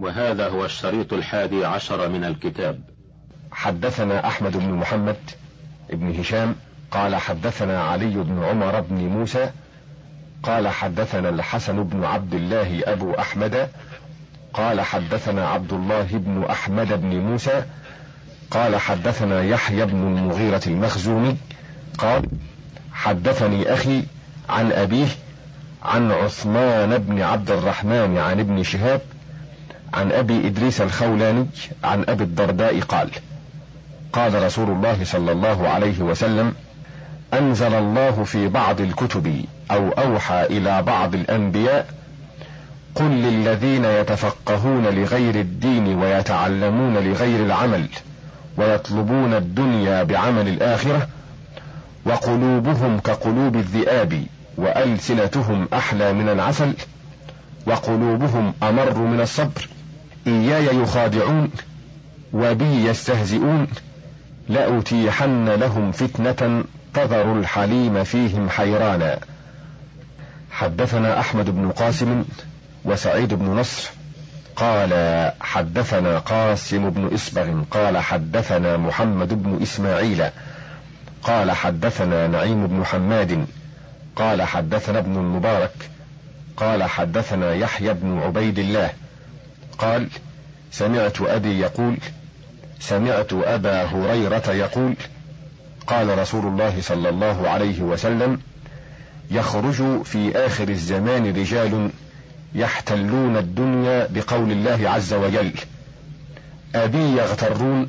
وهذا هو الشريط الحادي عشر من الكتاب. حدثنا أحمد بن محمد بن هشام قال حدثنا علي بن عمر بن موسى قال حدثنا الحسن بن عبد الله أبو أحمد قال حدثنا عبد الله بن أحمد بن موسى قال حدثنا يحيى بن المغيرة المخزومي قال حدثني أخي عن أبيه عن عثمان بن عبد الرحمن عن ابن شهاب عن أبي إدريس الخولاني عن أبي الدرداء قال قال رسول الله صلى الله عليه وسلم أنزل الله في بعض الكتب أو أوحى إلى بعض الأنبياء قل للذين يتفقهون لغير الدين ويتعلمون لغير العمل ويطلبون الدنيا بعمل الآخرة وقلوبهم كقلوب الذئاب وألسنتهم أحلى من العسل وقلوبهم أمر من الصبر. إياي يخادعون وبي يستهزئون لأتيحن لهم فتنة تذر الحليم فيهم حيرانا. حدثنا أحمد بن قاسم وسعيد بن نصر قال حدثنا قاسم بن اسبغ قال حدثنا محمد بن إسماعيل قال حدثنا نعيم بن حماد قال حدثنا ابن المبارك قال حدثنا يحيى بن عبيد الله قال سمعت أبي يقول سمعت أبا هريرة يقول قال رسول الله صلى الله عليه وسلم يخرج في آخر الزمان رجال يحتلون الدنيا بقول الله عز وجل أبي يغترون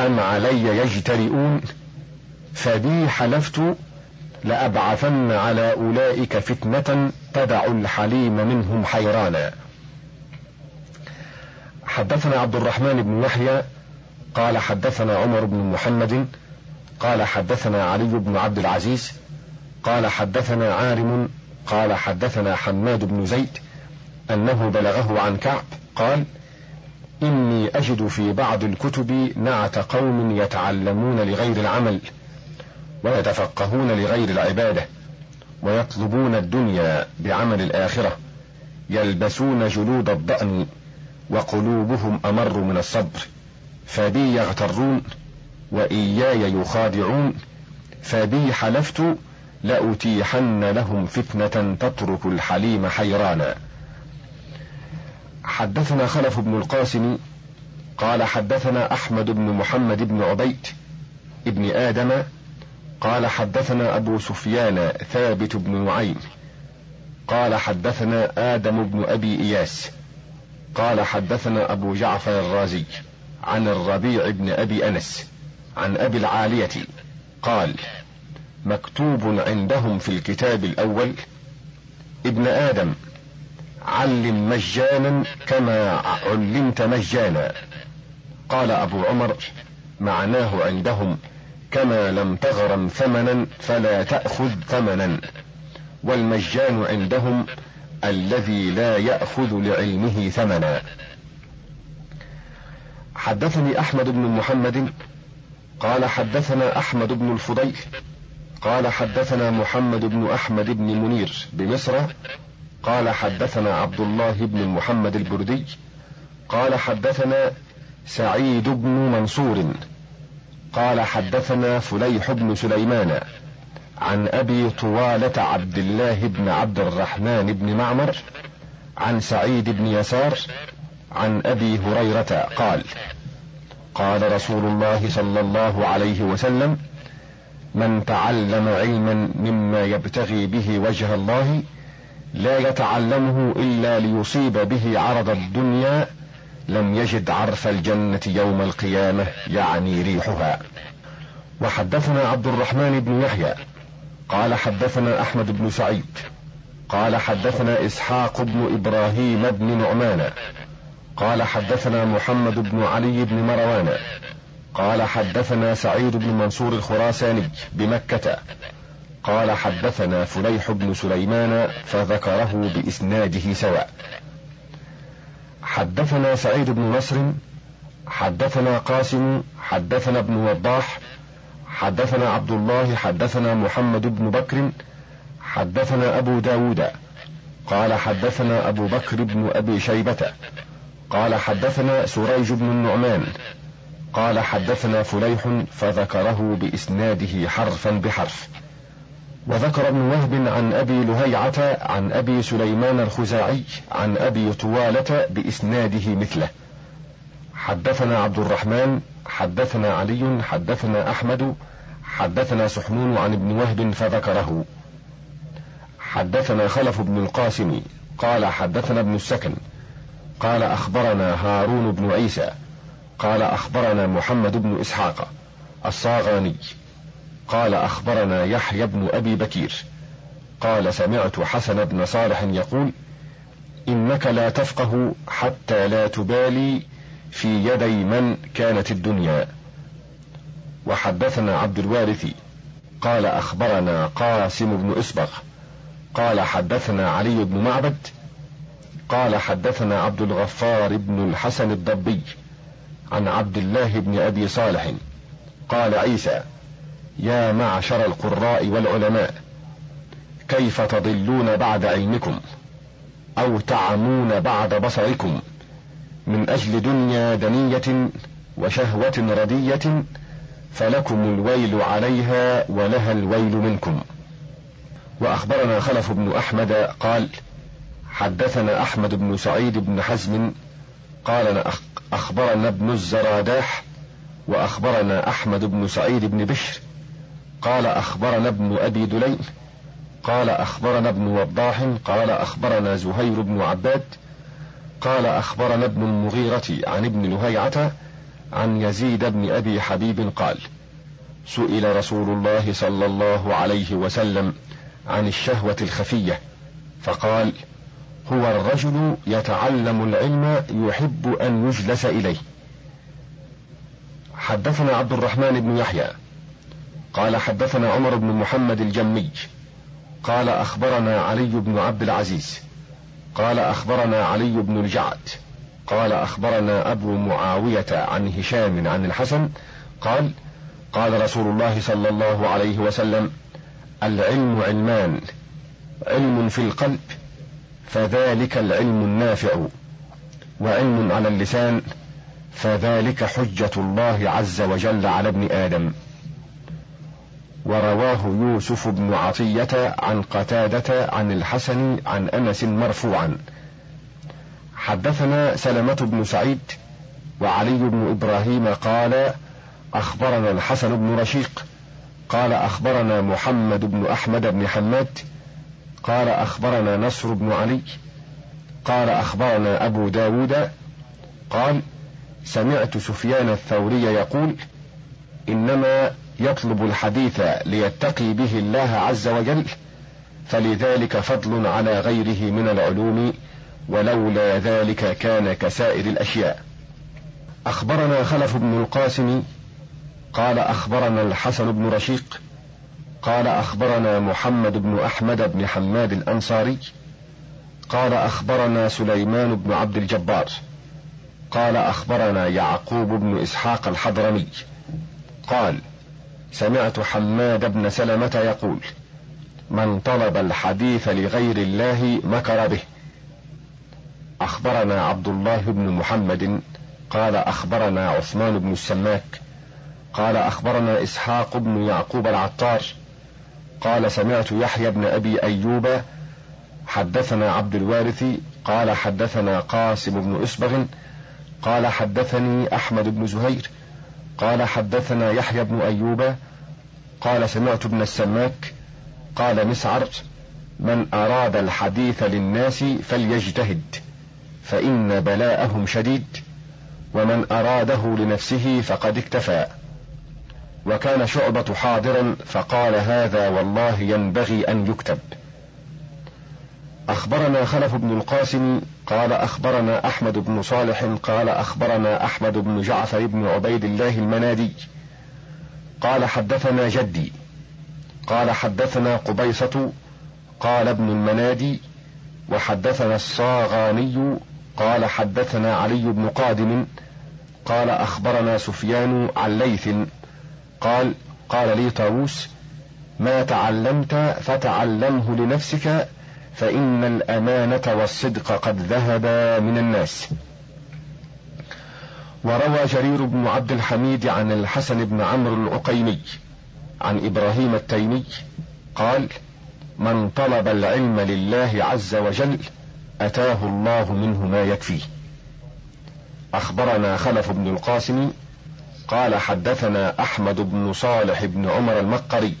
أم علي يجترئون فبي حلفت لأبعثن على أولئك فتنة تدع الحليم منهم حيرانا. حدثنا عبد الرحمن بن يحيى قال حدثنا عمر بن محمد قال حدثنا علي بن عبد العزيز قال حدثنا عارم قال حدثنا حماد بن زيد أنه بلغه عن كعب قال إني أجد في بعض الكتب نعت قوم يتعلمون لغير العمل ويتفقهون لغير العبادة ويطلبون الدنيا بعمل الآخرة يلبسون جلود الضأن وقلوبهم أمر من الصبر فبي يغترون وإياي يخادعون فبي حلفت لأتيحن لهم فتنة تترك الحليم حيرانا. حدثنا خلف بن القاسم قال حدثنا أحمد بن محمد بن عبيد ابن آدم قال حدثنا أبو سفيان ثابت بن نعيم قال حدثنا آدم بن أبي إياس. قال حدثنا أبو جعفر الرازي عن الربيع بن أبي أنس عن أبي العالية قال مكتوب عندهم في الكتاب الأول ابن آدم علم مجانا كما علمت مجانا. قال أبو عمر معناه عندهم كما لم تغرم ثمنا فلا تأخذ ثمنا. والمجان عندهم الذي لا يأخذ لعلمه ثمنا. حدثني أحمد بن محمد قال حدثنا أحمد بن الفضيل قال حدثنا محمد بن أحمد بن منير بمصر قال حدثنا عبد الله بن محمد البردي قال حدثنا سعيد بن منصور قال حدثنا فليح بن سليمان. عن أبي طوالة عبد الله بن عبد الرحمن بن معمر عن سعيد بن يسار عن أبي هريرة قال قال رسول الله صلى الله عليه وسلم من تعلم علما مما يبتغي به وجه الله لا يتعلمه إلا ليصيب به عرض الدنيا لم يجد عرف الجنة يوم القيامة يعني ريحها. وحدثنا عبد الرحمن بن يحيى قال حدثنا أحمد بن سعيد. قال حدثنا إسحاق بن إبراهيم بن نعمان. قال حدثنا محمد بن علي بن مروان. قال حدثنا سعيد بن منصور الخراساني بمكة. قال حدثنا فليح بن سليمان فذكره بإسناده سواء. حدثنا سعيد بن نصر. حدثنا قاسم. حدثنا ابن وضاح. حدثنا عبد الله حدثنا محمد بن بكر حدثنا أبو داود. قال حدثنا أبو بكر بن أبي شيبة. قال حدثنا سريج بن النعمان. قال حدثنا فليح فذكره بإسناده حرفا بحرف. وذكر ابن وهب عن أبي لهيعة عن أبي سليمان الخزاعي عن أبي طوالة بإسناده مثله. حدثنا عبد الرحمن حدثنا علي حدثنا أحمد حدثنا سحنون عن ابن وهب فذكره. حدثنا خلف بن القاسم قال حدثنا ابن السكن قال أخبرنا هارون بن عيسى قال أخبرنا محمد بن إسحاق الصاغاني قال أخبرنا يحيى بن أبي بكير قال سمعت حسن بن صالح يقول إنك لا تفقه حتى لا تبالي في يدي من كانت الدنيا. وحدثنا عبد الوارث قال أخبرنا قاسم بن إسبغ قال حدثنا علي بن معبد قال حدثنا عبد الغفار بن الحسن الضبي عن عبد الله بن أبي صالح قال عيسى يا معشر القراء والعلماء كيف تضلون بعد علمكم؟ أو تعمون بعد بصركم؟ من أجل دنيا دنية وشهوة ردية فلكم الويل عليها ولها الويل منكم. وأخبرنا خلف بن أحمد قال حدثنا أحمد بن سعيد بن حزم قال أخبرنا ابن الزراداح وأخبرنا أحمد بن سعيد بن بشر قال أخبرنا ابن أبي دليل قال أخبرنا ابن وضاح قال أخبرنا زهير بن عباد قال أخبرنا ابن المغيرة عن ابن لهيعة عن يزيد بن أبي حبيب قال سئل رسول الله صلى الله عليه وسلم عن الشهوة الخفية فقال هو الرجل يتعلم العلم يحب أن يجلس إليه. حدثنا عبد الرحمن بن يحيى قال حدثنا عمر بن محمد الجمي قال أخبرنا علي بن عبد العزيز قال أخبرنا علي بن الجعد. قال أخبرنا أبو معاوية عن هشام عن الحسن. قال قال رسول الله صلى الله عليه وسلم العلم علمان علم في القلب فذلك العلم النافع وعلم على اللسان فذلك حجة الله عز وجل على ابن آدم. ورواه يوسف بن عطية عن قتادة عن الحسن عن أنس مرفوعا. حدثنا سلمة بن سعيد وعلي بن إبراهيم قال أخبرنا الحسن بن رشيق قال أخبرنا محمد بن أحمد بن حماد قال أخبرنا نصر بن علي قال أخبرنا أبو داود قال سمعت سفيان الثوري يقول إنما يطلب الحديث ليتقي به الله عز وجل فلذلك فضل على غيره من العلوم ولولا ذلك كان كسائر الأشياء. أخبرنا خلف بن القاسم قال أخبرنا الحسن بن رشيق قال أخبرنا محمد بن أحمد بن حماد الأنصاري قال أخبرنا سليمان بن عبد الجبار قال أخبرنا يعقوب بن إسحاق الحضرمي قال سمعت حماد بن سلمة يقول من طلب الحديث لغير الله مكر به. أخبرنا عبد الله بن محمد قال أخبرنا عثمان بن السماك قال أخبرنا إسحاق بن يعقوب العطار قال سمعت يحيى بن أبي أيوب حدثنا عبد الوارث قال حدثنا قاسم بن إسبغ قال حدثني أحمد بن زهير قال حدثنا يحيى بن أيوب قال سمعت ابن السماك قال مسعر من أراد الحديث للناس فليجتهد فإن بلاءهم شديد ومن أراده لنفسه فقد اكتفى. وكان شعبة حاضرا فقال هذا والله ينبغي أن يكتب. أخبرنا خلف بن القاسم قال أخبرنا أحمد بن صالح قال أخبرنا أحمد بن جعفر بن عبيد الله المنادي. قال حدثنا جدي قال حدثنا قبيصة قال ابن المنادي وحدثنا الصاغاني قال حدثنا علي بن قادم قال أخبرنا سفيان عن ليث قال قال لي طاووس ما تعلمت فتعلمه لنفسك فإن الأمانة والصدق قد ذهبا من الناس. وروى جرير بن عبد الحميد عن الحسن بن عمرو العقيمي عن إبراهيم التيمي قال من طلب العلم لله عز وجل أتاه الله منه ما يكفيه أخبرنا خلف بن القاسم قال حدثنا أحمد بن صالح بن عمر المقري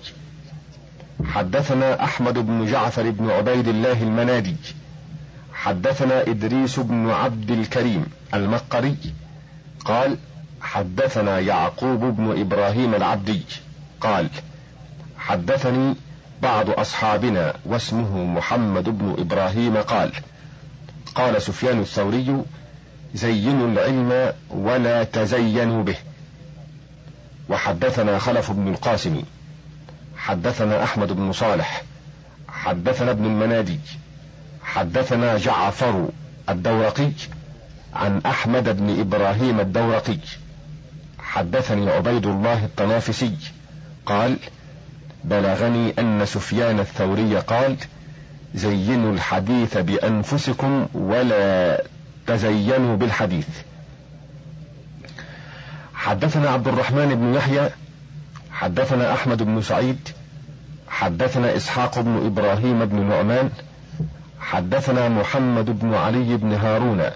حدثنا أحمد بن جعفر بن عبيد الله المنادي. حدثنا إدريس بن عبد الكريم المقري. قال حدثنا يعقوب بن إبراهيم العبدي. قال حدثني بعض أصحابنا واسمه محمد بن إبراهيم قال قال سفيان الثوري زينوا العلم ولا تزينوا به. وحدثنا خلف بن القاسم. حدثنا أحمد بن صالح حدثنا ابن المنادي حدثنا جعفر الدورقي عن أحمد بن إبراهيم الدورقي حدثني عبيد الله الطنافسي قال بلغني أن سفيان الثوري قال زينوا الحديث بأنفسكم ولا تزينوا بالحديث. حدثنا عبد الرحمن بن يحيى حدثنا أحمد بن سعيد حدثنا إسحاق بن إبراهيم بن نعمان حدثنا محمد بن علي بن هارون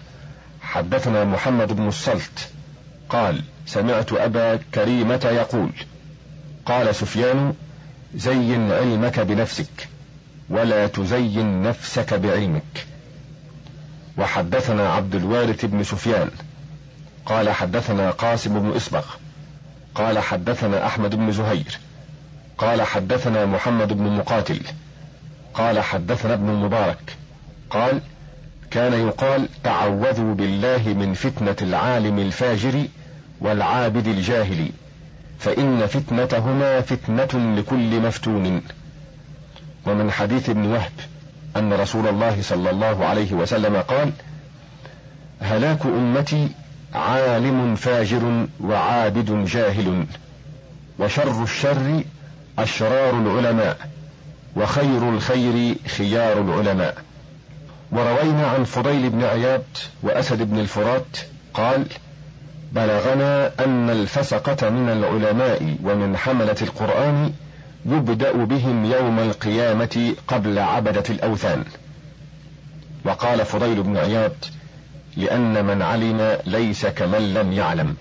حدثنا محمد بن الصلت قال سمعت أبا كريمة يقول قال سفيان زين علمك بنفسك ولا تزين نفسك بعلمك. وحدثنا عبد الوارث بن سفيان قال حدثنا قاسم بن إسبغ. قال حدثنا أحمد بن زهير قال حدثنا محمد بن مقاتل قال حدثنا ابن المبارك قال كان يقال تعوذوا بالله من فتنة العالم الفاجر والعابد الجاهل فإن فتنتهما فتنة لكل مفتون. ومن حديث ابن وهب أن رسول الله صلى الله عليه وسلم قال هلاك أمتي عالم فاجر وعابد جاهل وشر الشر أشرار العلماء وخير الخير خيار العلماء. وروينا عن فضيل بن عياد وأسد بن الفرات قال بلغنا أن الفسقة من العلماء ومن حملة القرآن يبدأ بهم يوم القيامة قبل عبدة الأوثان. وقال فضيل بن عياد لأن من علم ليس كمن لم يعلم.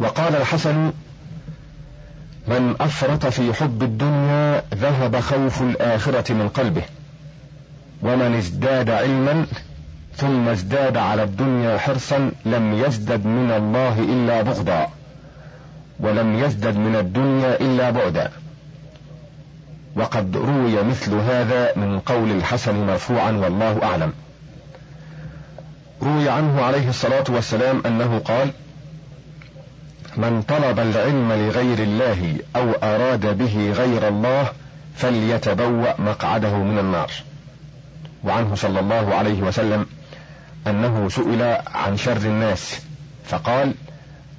وقال الحسن من أفرط في حب الدنيا ذهب خوف الآخرة من قلبه ومن ازداد علما ثم ازداد على الدنيا حرصا لم يزدد من الله إلا بغضا ولم يزدد من الدنيا إلا بعدا. وقد روي مثل هذا من قول الحسن مرفوعا والله أعلم. روي عنه عليه الصلاة والسلام أنه قال من طلب العلم لغير الله أو أراد به غير الله فليتبوأ مقعده من النار. وعنه صلى الله عليه وسلم أنه سئل عن شر الناس فقال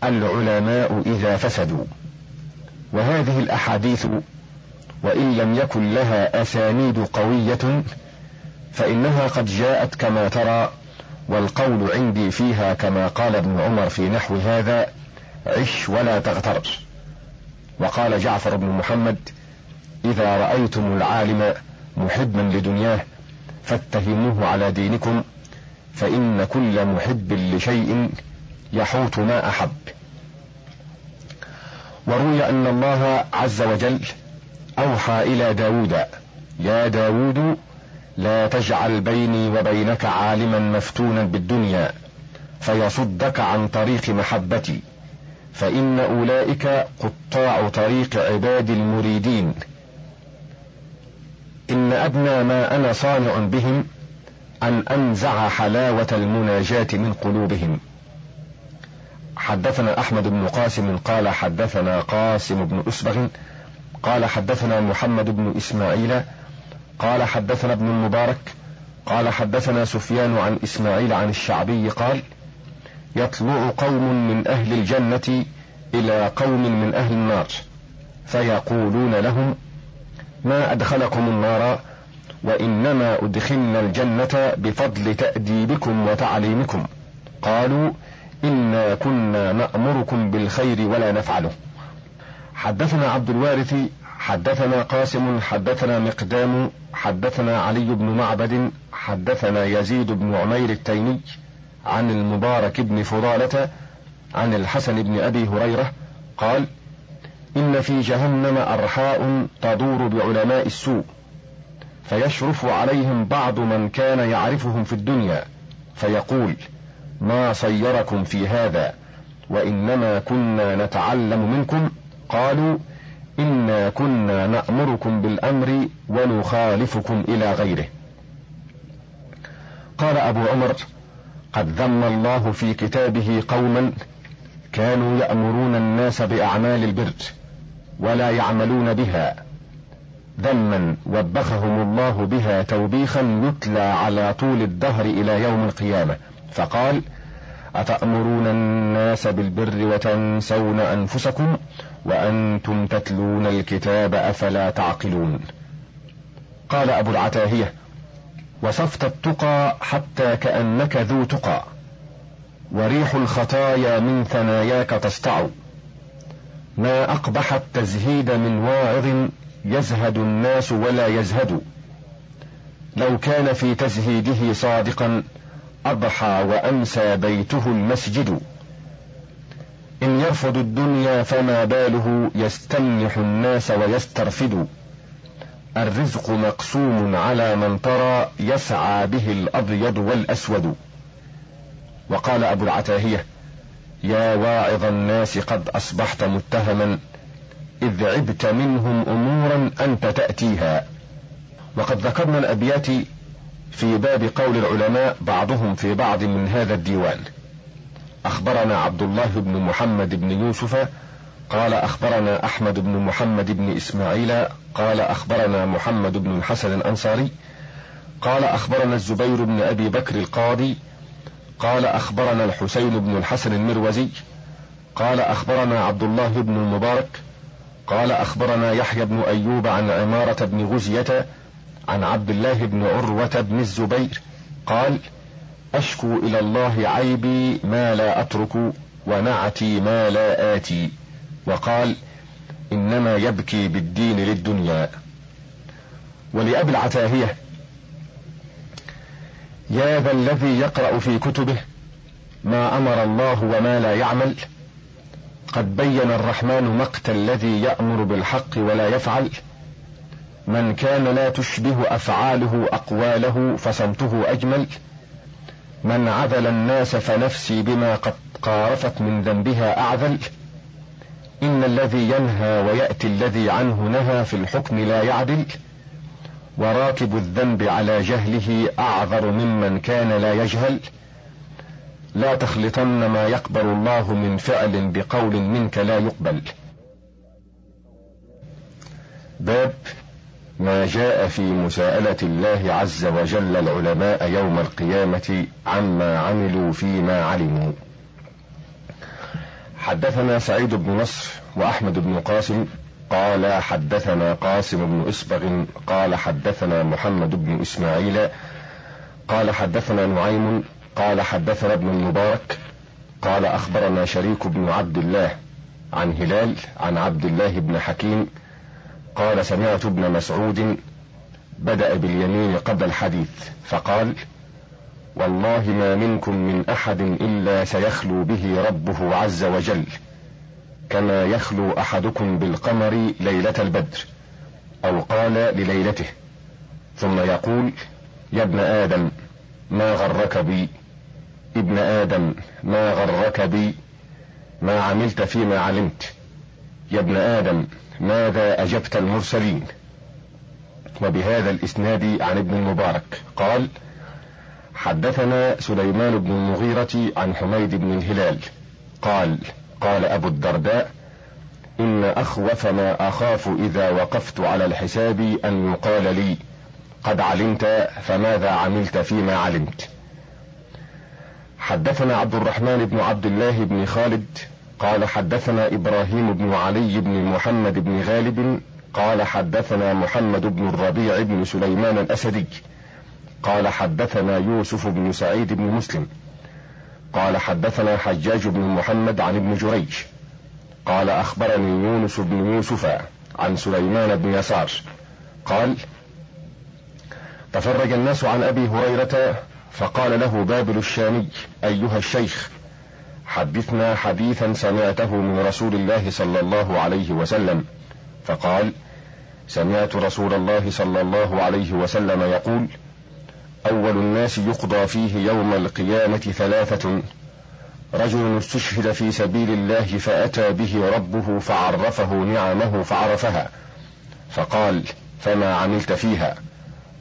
العلماء إذا فسدوا. وهذه الأحاديث وإن لم يكن لها أسانيد قوية فإنها قد جاءت كما ترى والقول عندي فيها كما قال ابن عمر في نحو هذا عش ولا تغتر. وقال جعفر بن محمد إذا رأيتم العالم محبا لدنياه فاتهموه على دينكم فإن كل محب لشيء يحوط ما أحب. وروي أن الله عز وجل أوحى إلى داود يا داود لا تجعل بيني وبينك عالما مفتونا بالدنيا فيصدك عن طريق محبتي. فإن أولئك قطاع طريق عبادي المريدين. إن أدنى ما أنا صانع بهم أن أنزع حلاوة المناجاة من قلوبهم. حدثنا أحمد بن قاسم قال حدثنا قاسم بن أسبغ قال حدثنا محمد بن إسماعيل قال حدثنا ابن المبارك قال حدثنا سفيان عن إسماعيل عن الشعبي قال يطلع قوم من أهل الجنة إلى قوم من أهل النار فيقولون لهم ما أدخلكم النار وإنما أدخلنا الجنة بفضل تأديبكم وتعليمكم. قالوا إنا كنا نأمركم بالخير ولا نفعله. حدثنا عبد الوارث حدثنا قاسم حدثنا مقدام حدثنا علي بن معبد حدثنا يزيد بن عمير التيمي عن المبارك بن فضالة عن الحسن بن أبي هريرة قال إن في جهنم أرحاء تدور بعلماء السوء فيشرف عليهم بعض من كان يعرفهم في الدنيا فيقول ما صيركم في هذا وإنما كنا نتعلم منكم؟ قالوا إنا كنا نأمركم بالأمر ونخالفكم إلى غيره. قال أبو عمر قد ذم الله في كتابه قوما كانوا يأمرون الناس بأعمال البر ولا يعملون بها. ذما وبخهم الله بها توبيخا يتلى على طول الدهر إلى يوم القيامة. فقال أتأمرون الناس بالبر وتنسون أنفسكم؟ وأنتم تتلون الكتاب أفلا تعقلون. قال أبو العتاهية وصفت التقى حتى كأنك ذو تقى وريح الخطايا من ثناياك تسطع. ما أقبح التزهيد من واعظ يزهد الناس ولا يزهد. لو كان في تزهيده صادقا أضحى وأمسى بيته المسجد. إن يرفض الدنيا فما باله يستمنح الناس ويسترفد. الرزق مقسوم على من ترى يسعى به الأبيض والأسود. وقال أبو العتاهية يا واعظ الناس قد أصبحت متهما إذ عبت منهم أمورا أنت تأتيها. وقد ذكرنا الأبيات في باب قول العلماء بعضهم في بعض من هذا الديوان. أخبرنا عبد الله بن محمد بن يوسف قال أخبرنا أحمد بن محمد بن إسماعيل قال أخبرنا محمد بن الحسن الأنصاري قال أخبرنا الزبير بن أبي بكر القاضي قال أخبرنا الحسين بن الحسن المروزي قال أخبرنا عبد الله بن المبارك قال أخبرنا يحيى بن أيوب عن عمارة بن غزية عن عبد الله بن عروة بن الزبير قال أشكو إلى الله عيبي ما لا أترك ونعتي ما لا آتي. وقال إنما يبكي بالدين للدنيا. ولأبي العتاهية يا ذا الذي يقرأ في كتبه ما أمر الله وما لا يعمل قد بين الرحمن مقت الذي يأمر بالحق ولا يفعل. من كان لا تشبه أفعاله أقواله فصمته أجمل. من عذل الناس فنفسي بما قد قارفت من ذنبها أعذل. إن الذي ينهى ويأتي الذي عنه نهى في الحكم لا يعدل. وراكب الذنب على جهله أعذر ممن كان لا يجهل. لا تخلطن ما يقبل الله من فعل بقول منك لا يقبل. باب ما جاء في مساءلة الله عز وجل العلماء يوم القيامة عما عملوا فيما علموا. حدثنا سعيد بن نصر وأحمد بن قاسم قال حدثنا قاسم بن إسبغ قال حدثنا محمد بن إسماعيل قال حدثنا نعيم قال حدثنا ابن المبارك قال أخبرنا شريك بن عبد الله عن هلال عن عبد الله بن حكيم قال سمعت ابن مسعود بدأ باليمين قبل الحديث فقال والله ما منكم من أحد إلا سيخلو به ربه عز وجل كما يخلو أحدكم بالقمر ليلة البدر أو قال لليلته ثم يقول يا ابن آدم ما غرك بي؟ ابن آدم ما غرك بي؟ ما عملت فيما علمت؟ يا ابن آدم ماذا أجبت المرسلين؟ وبهذا الإسناد عن ابن المبارك. قال حدثنا سليمان بن المغيرة عن حميد بن الهلال. قال قال أبو الدرداء إن أخوف ما أخاف إذا وقفت على الحساب أن يقال لي قد علمت فماذا عملت فيما علمت؟ حدثنا عبد الرحمن بن عبد الله بن خالد قال حدثنا إبراهيم بن علي بن محمد بن غالب قال حدثنا محمد بن الربيع بن سليمان الأسدي قال حدثنا يوسف بن سعيد بن مسلم قال حدثنا حجاج بن محمد عن ابن جريج قال أخبرني يونس بن يوسف عن سليمان بن يسار قال تفرج الناس عن أبي هريرة فقال له بابل الشامي أيها الشيخ حدثنا حديثا سمعته من رسول الله صلى الله عليه وسلم فقال سمعت رسول الله صلى الله عليه وسلم يقول أول الناس يقضى فيه يوم القيامة ثلاثة. رجل استشهد في سبيل الله فأتى به ربه فعرفه نعمه فعرفها فقال فما عملت فيها؟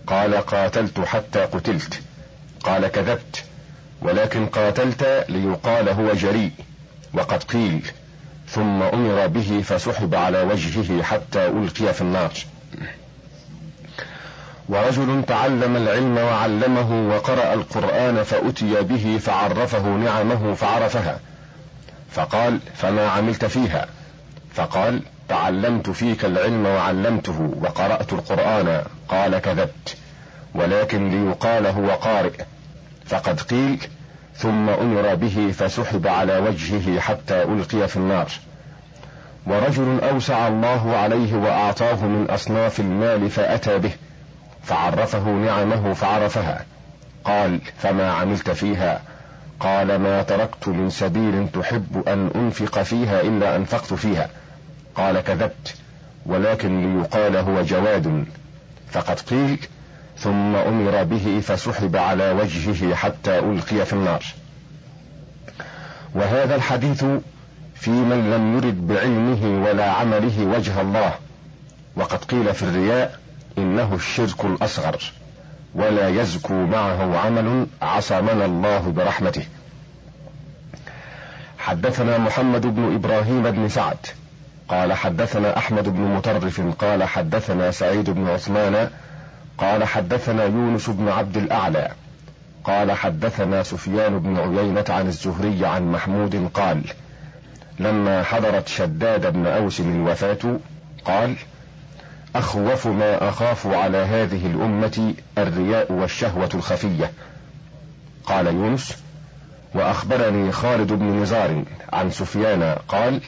قال قاتلت حتى قتلت. قال كذبت. ولكن قاتلت ليقال هو جريء وقد قيل ثم أمر به فسحب على وجهه حتى ألقي في النار. ورجل تعلم العلم وعلمه وقرأ القرآن فأتي به فعرفه نعمه فعرفها. فقال فما عملت فيها؟ فقال تعلمت فيك العلم وعلمته وقرأت القرآن قال كذبت ولكن ليقال هو قارئ. فقد قيل ثم أمر به فسحب على وجهه حتى ألقي في النار. ورجل أوسع الله عليه وأعطاه من أصناف المال فأتى به فعرفه نعمه فعرفها. قال فما عملت فيها؟ قال ما تركت من سبيل تحب أن أنفق فيها إلا أنفقت فيها. قال كذبت ولكن ليقال هو جواد. فقد قيل ثم أمر به فسحب على وجهه حتى ألقي في النار. وهذا الحديث في من لم يرد بعلمه ولا عمله وجه الله. وقد قيل في الرياء إنه الشرك الأصغر ولا يزكو معه عمل عصمنا الله برحمته. حدثنا محمد بن إبراهيم بن سعد قال حدثنا أحمد بن مطرف قال حدثنا سعيد بن عثمان قال حدثنا يونس بن عبد الأعلى. قال حدثنا سفيان بن عيينة عن الزهري عن محمود قال لما حضرت شداد بن أوس الوفاة قال أخوف ما أخاف على هذه الأمة الرياء والشهوة الخفية. قال يونس وأخبرني خالد بن نزار عن سفيان قال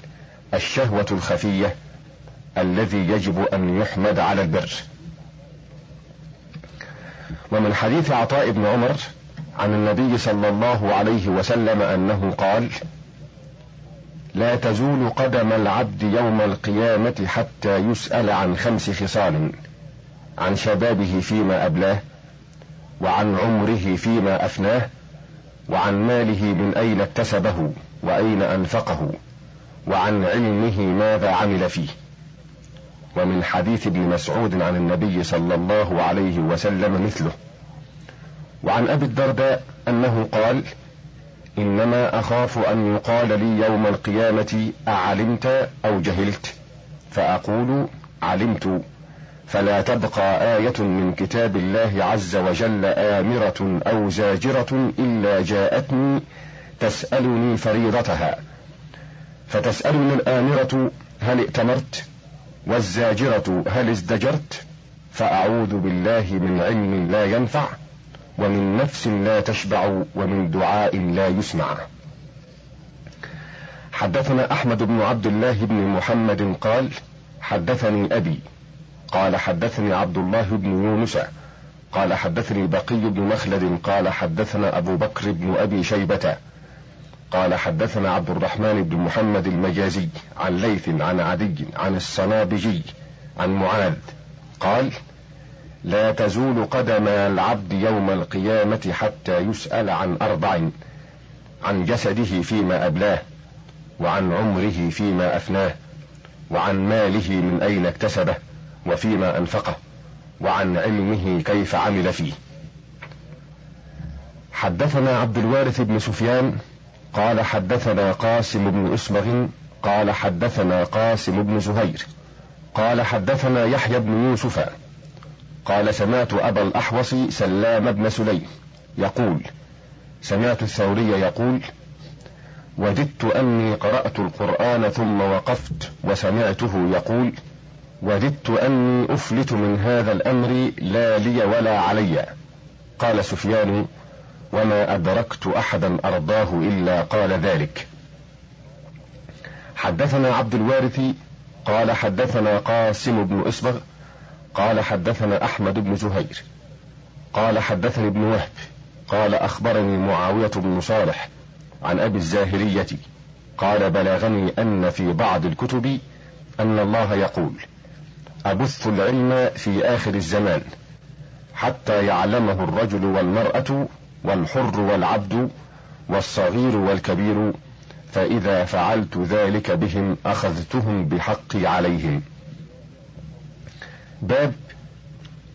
الشهوة الخفية الذي يجب أن يحمد على البر. ومن حديث عطاء بن عمر عن النبي صلى الله عليه وسلم أنه قال لا تزول قدم العبد يوم القيامة حتى يسأل عن خمس خصال عن شبابه فيما أبلاه وعن عمره فيما أفناه وعن ماله من أين اكتسبه وأين أنفقه وعن علمه ماذا عمل فيه. ومن حديث ابن مسعود عن النبي صلى الله عليه وسلم مثله. وعن أبي الدرداء أنه قال إنما أخاف أن يقال لي يوم القيامة أعلمت أو جهلت. فأقول علمت. فلا تبقى آية من كتاب الله عز وجل آمرة أو زاجرة إلا جاءتني تسألني فريضتها. فتسألني الآمرة هل ائتمرت؟ والزاجرة هل ازدجرت؟ فأعوذ بالله من علم لا ينفع ومن نفس لا تشبع ومن دعاء لا يسمع. حدثنا أحمد بن عبد الله بن محمد قال حدثني أبي قال حدثني عبد الله بن يونس قال حدثني بقي بن مخلد قال حدثنا أبو بكر بن أبي شيبة قال حدثنا عبد الرحمن بن محمد المجازي عن ليث عن عدي عن الصنابجي عن معاذ قال لا تزول قدم العبد يوم القيامة حتى يسأل عن أربع عن جسده فيما أبلاه وعن عمره فيما أفناه وعن ماله من أين اكتسبه وفيما أنفقه وعن علمه كيف عمل فيه. حدثنا عبد الوارث بن سفيان قال حدثنا قاسم بن أسمغ قال حدثنا قاسم بن زهير قال حدثنا يحيى بن يوسف قال سمعت أبا الأحوص سلام بن سليم يقول سمعت الثوري يقول وددت أني قرأت القرآن ثم وقفت وسمعته يقول وددت أني أفلت من هذا الأمر لا لي ولا علي. قال سفيان وما أدركت أحدا أرضاه إلا قال ذلك. حدثنا عبد الوارث قال حدثنا قاسم بن إصبغ قال حدثنا أحمد بن زهير قال حدثني ابن وهب قال أخبرني معاوية بن صالح عن أبي الزاهرية قال بلغني أن في بعض الكتب أن الله يقول أبث العلم في آخر الزمان حتى يعلمه الرجل والمرأة والحر والعبد والصغير والكبير فإذا فعلت ذلك بهم أخذتهم بحقي عليهم. باب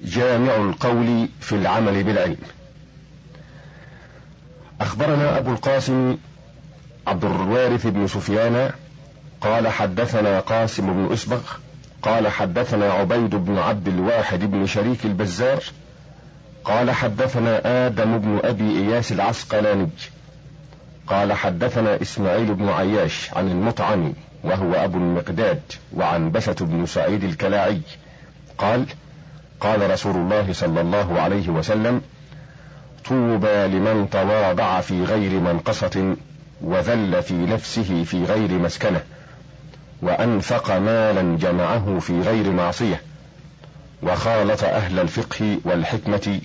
جامع القول في العمل بالعلم. أخبرنا أبو القاسم عبد الوارث بن سفيان قال حدثنا قاسم بن أسبغ قال حدثنا عبيد بن عبد الواحد بن شريك البزار قال حدثنا آدم بن أبي إياس العسقلاني. قال حدثنا إسماعيل بن عياش عن المطعم وهو أبو المقداد وعن بسة بن سعيد الكلاعي. قال قال رسول الله صلى الله عليه وسلم طوبى لمن تواضع في غير منقصة وذل في نفسه في غير مسكنة وأنفق مالا جمعه في غير معصية وخالط أهل الفقه والحكمة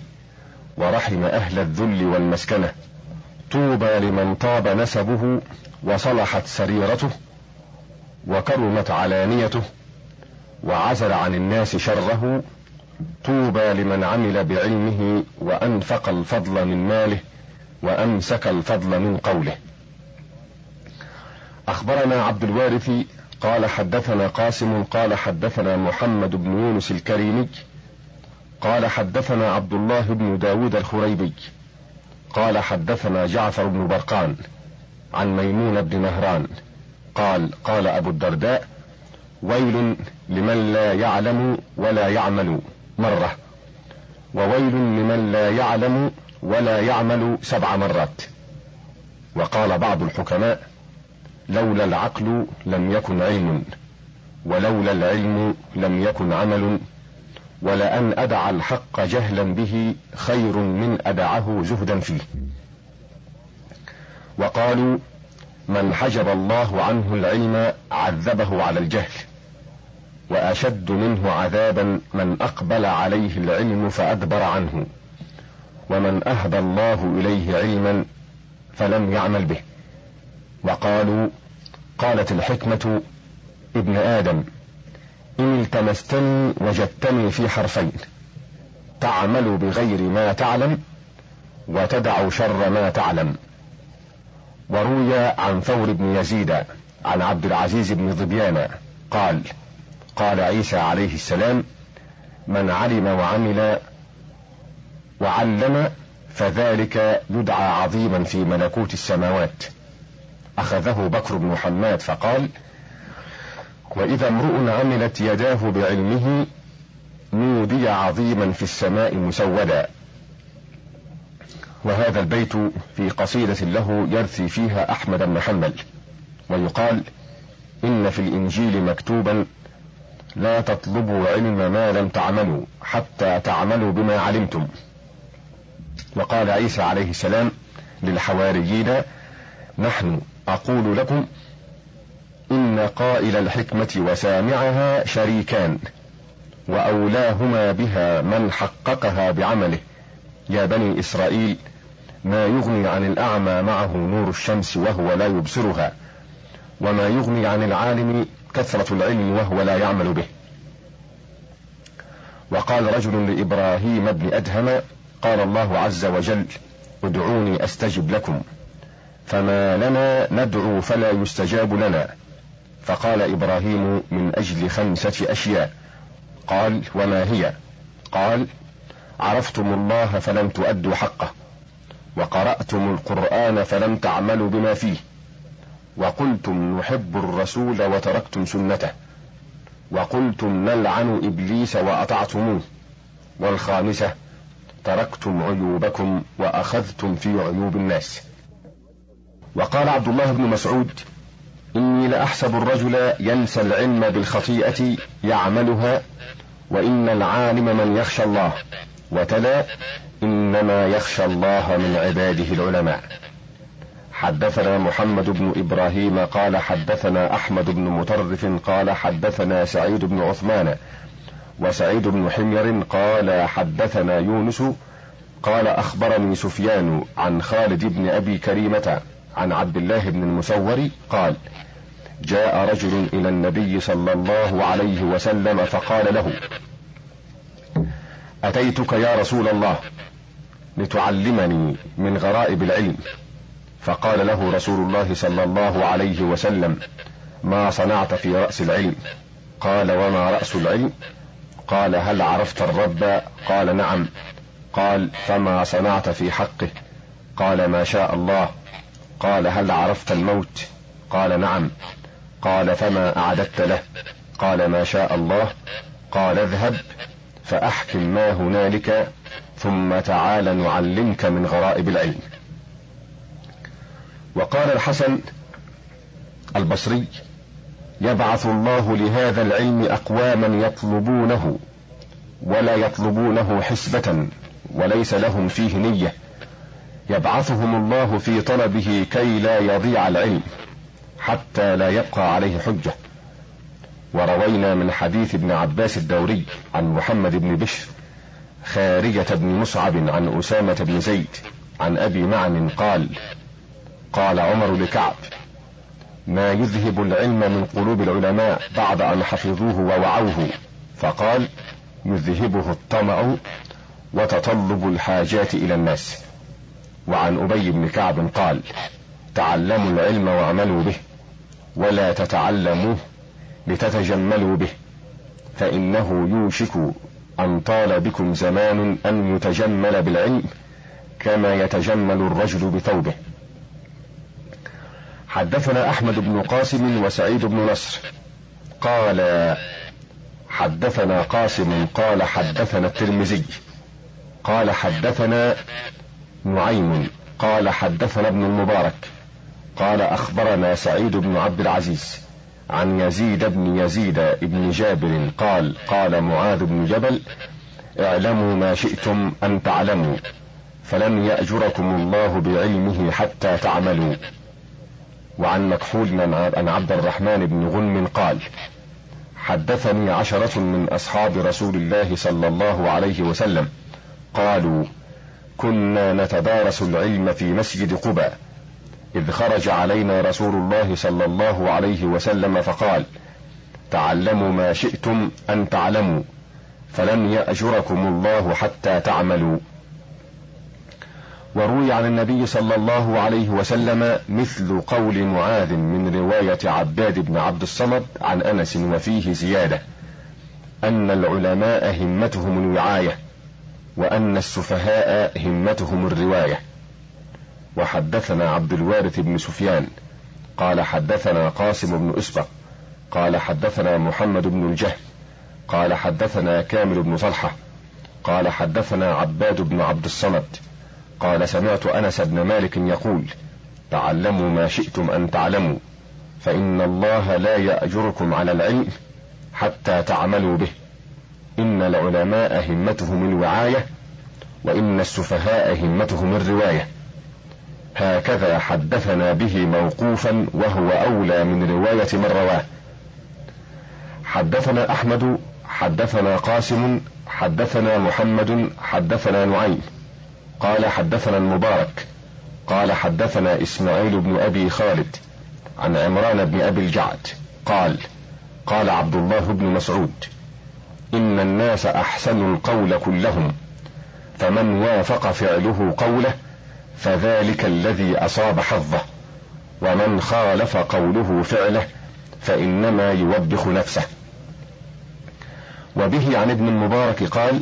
ورحم أهل الذل والمسكنة. طوبى لمن طاب نسبه وصلحت سريرته وكرمت علانيته وعزل عن الناس شره. طوبى لمن عمل بعلمه وأنفق الفضل من ماله وأمسك الفضل من قوله. أخبرنا عبد الوارث قال حدثنا قاسم قال حدثنا محمد بن يونس الكريمي قال حدثنا عبد الله بن داود الخريبي. قال حدثنا جعفر بن برقان عن ميمون بن مهران قال قال أبو الدرداء ويل لمن لا يعلم ولا يعمل مرة. وويل لمن لا يعلم ولا يعمل سبع مرات. وقال بعض الحكماء لولا العقل لم يكن علم ولولا العلم لم يكن عمل. ولأن أدع الحق جهلا به خير من أدعه زهدا فيه. وقالوا من حجب الله عنه العلم عذبه على الجهل وأشد منه عذابا من أقبل عليه العلم فأدبر عنه ومن أهدى الله إليه علما فلم يعمل به. وقالوا قالت الحكمة ابن آدم إن التمستني وجدتني في حرفين. تعمل بغير ما تعلم وتدع شر ما تعلم. وروي عن ثور بن يزيد عن عبد العزيز بن ظبيان قال قال عيسى عليه السلام من علم وعمل وعلم فذلك يدعى عظيما في ملكوت السماوات أخذه بكر بن حماد فقال وإذا امرؤ عملت يداه بعلمه نودي عظيما في السماء مسودا. وهذا البيت في قصيدة له يرثي فيها أحمد بن حنبل ويقال إن في الإنجيل مكتوبا لا تطلبوا علم ما لم تعملوا حتى تعملوا بما علمتم. وقال عيسى عليه السلام للحواريين نحن أقول لكم إن قائل الحكمة وسامعها شريكان وأولاهما بها من حققها بعمله. يا بني إسرائيل ما يغني عن الأعمى معه نور الشمس وهو لا يبصرها وما يغني عن العالم كثرة العلم وهو لا يعمل به. وقال رجل لإبراهيم بن أدهم قال الله عز وجل ادعوني أستجب لكم فما لنا ندعو فلا يستجاب لنا. فقال إبراهيم من أجل خمسة أشياء. قال وما هي؟ قال عرفتم الله فلم تؤدوا حقه وقرأتم القرآن فلم تعملوا بما فيه وقلتم نحب الرسول وتركتم سنته وقلتم نلعن إبليس وأطعتموه والخامسة تركتم عيوبكم وأخذتم في عيوب الناس. وقال عبد الله بن مسعود إني لأحسب الرجل ينسى العلم بالخطيئة يعملها وإن العالم من يخشى الله. وتلا إنما يخشى الله من عباده العلماء. حدثنا محمد بن إبراهيم قال حدثنا أحمد بن مطرف قال حدثنا سعيد بن عثمان وسعيد بن حمير قال حدثنا يونس قال أخبرني سفيان عن خالد بن أبي كريمة عن عبد الله بن المسور قال جاء رجل إلى النبي صلى الله عليه وسلم فقال له أتيتك يا رسول الله لتعلمني من غرائب العلم؟ فقال له رسول الله صلى الله عليه وسلم ما صنعت في رأس العلم؟ قال وما رأس العلم؟ قال هل عرفت الرب؟ قال نعم. قال فما صنعت في حقه؟ قال ما شاء الله. قال هل عرفت الموت؟ قال نعم. قال فما أعددت له؟ قال ما شاء الله. قال اذهب فأحكم ما هنالك ثم تعال نعلمك من غرائب العلم. وقال الحسن البصري يبعث الله لهذا العلم أقواما يطلبونه ولا يطلبونه حسبة وليس لهم فيه نية. يبعثهم الله في طلبه كي لا يضيع العلم حتى لا يبقى عليه حجة. وروينا من حديث ابن عباس الدوري عن محمد بن بشر خارجة بن مصعب عن أسامة بن زيد عن أبي معن قال قال عمر لكعب ما يذهب العلم من قلوب العلماء بعد أن حفظوه ووعوه. فقال يذهبه الطمع وتطلب الحاجات إلى الناس. وعن أبي بن كعب قال تعلموا العلم واعملوا به ولا تتعلموه لتتجملوا به فإنه يوشك أن طال بكم زمان أن يتجمل بالعلم كما يتجمل الرجل بثوبه. حدثنا أحمد بن قاسم وسعيد بن نصر قال حدثنا قاسم قال حدثنا الترمذي قال حدثنا نعيم قال حدثنا ابن المبارك قال أخبرنا سعيد بن عبد العزيز عن يزيد بن يزيد بن جابر قال قال معاذ بن جبل اعلموا ما شئتم أن تعلموا فلن يأجركم الله بعلمه حتى تعملوا وعن مكحول عن عبد الرحمن بن غنم قال حدثني عشرة من أصحاب رسول الله صلى الله عليه وسلم قالوا كنا نتدارس العلم في مسجد قباء. إذ خرج علينا رسول الله صلى الله عليه وسلم فقال تعلموا ما شئتم أن تعلموا فلن يأجركم الله حتى تعملوا. وروي عن النبي صلى الله عليه وسلم مثل قول معاذ من رواية عباد بن عبد الصمد عن أنس وفيه زيادة أن العلماء همتهم الوعاية وأن السفهاء همتهم الرواية. وحدثنا عبد الوارث بن سفيان قال حدثنا قاسم بن إسبق قال حدثنا محمد بن الجهم قال حدثنا كامل بن طلحه قال حدثنا عباد بن عبد الصمد قال سمعت أنس بن مالك يقول تعلموا ما شئتم أن تعلموا فإن الله لا يأجركم على العلم حتى تعملوا به. إن العلماء همتهم الوعاية وإن السفهاء همتهم الرواية. هكذا حدثنا به موقوفا وهو أولى من رواية من رواه. حدثنا أحمد حدثنا قاسم حدثنا محمد حدثنا نعيم. قال حدثنا المبارك قال حدثنا إسماعيل بن أبي خالد عن عمران بن أبي الجعد. قال قال عبد الله بن مسعود. إن الناس أحسنوا القول كلهم فمن وافق فعله قوله فذلك الذي أصاب حظه ومن خالف قوله فعله فإنما يوبخ نفسه. وبه عن ابن المبارك قال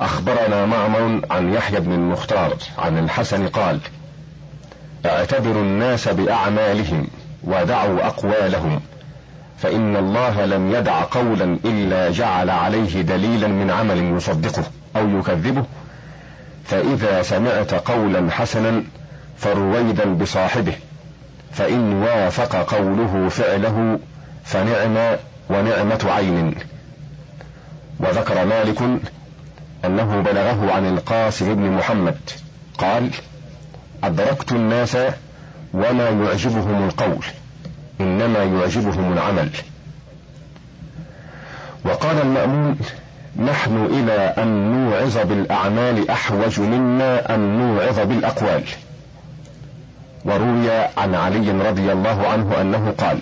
أخبرنا معمر عن يحيى بن المختار عن الحسن قال اعتبروا الناس بأعمالهم ودعوا أقوالهم. فإن الله لم يدع قولا إلا جعل عليه دليلا من عمل يصدقه أو يكذبه. فإذا سمعت قولا حسنا فرويدا بصاحبه. فإن وافق قوله فعله فنعم ونعمة عين. وذكر مالك أنه بلغه عن القاسم بن محمد قال أدركت الناس وما يعجبهم القول. إنما يعجبهم العمل. وقال المأمون نحن إلى أن نوعظ بالأعمال أحوج منا أن نوعظ بالأقوال. وروي عن علي رضي الله عنه أنه قال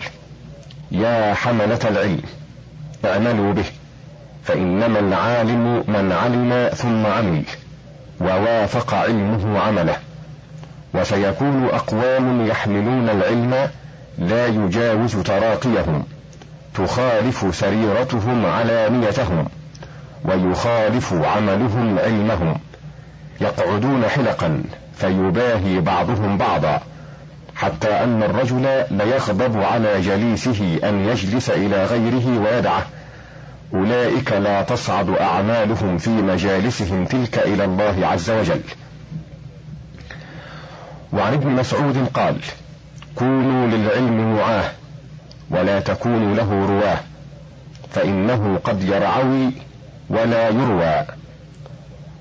يا حملة العلم اعملوا به فإنما العالم من علم ثم عمل ووافق علمه عمله. وسيكون أقوام يحملون العلم لا يجاوز تراقيهم تخالف سريرتهم علانيتهم ويخالف عملهم علمهم. يقعدون حلقا فيباهي بعضهم بعضا حتى أن الرجل ليغضب على جليسه أن يجلس إلى غيره ويدعه. أولئك لا تصعد أعمالهم في مجالسهم تلك إلى الله عز وجل. وعن ابن مسعود قال كونوا للعلم وعاه ولا تكونوا له رواة فإنه قد يرعوي ولا يروى.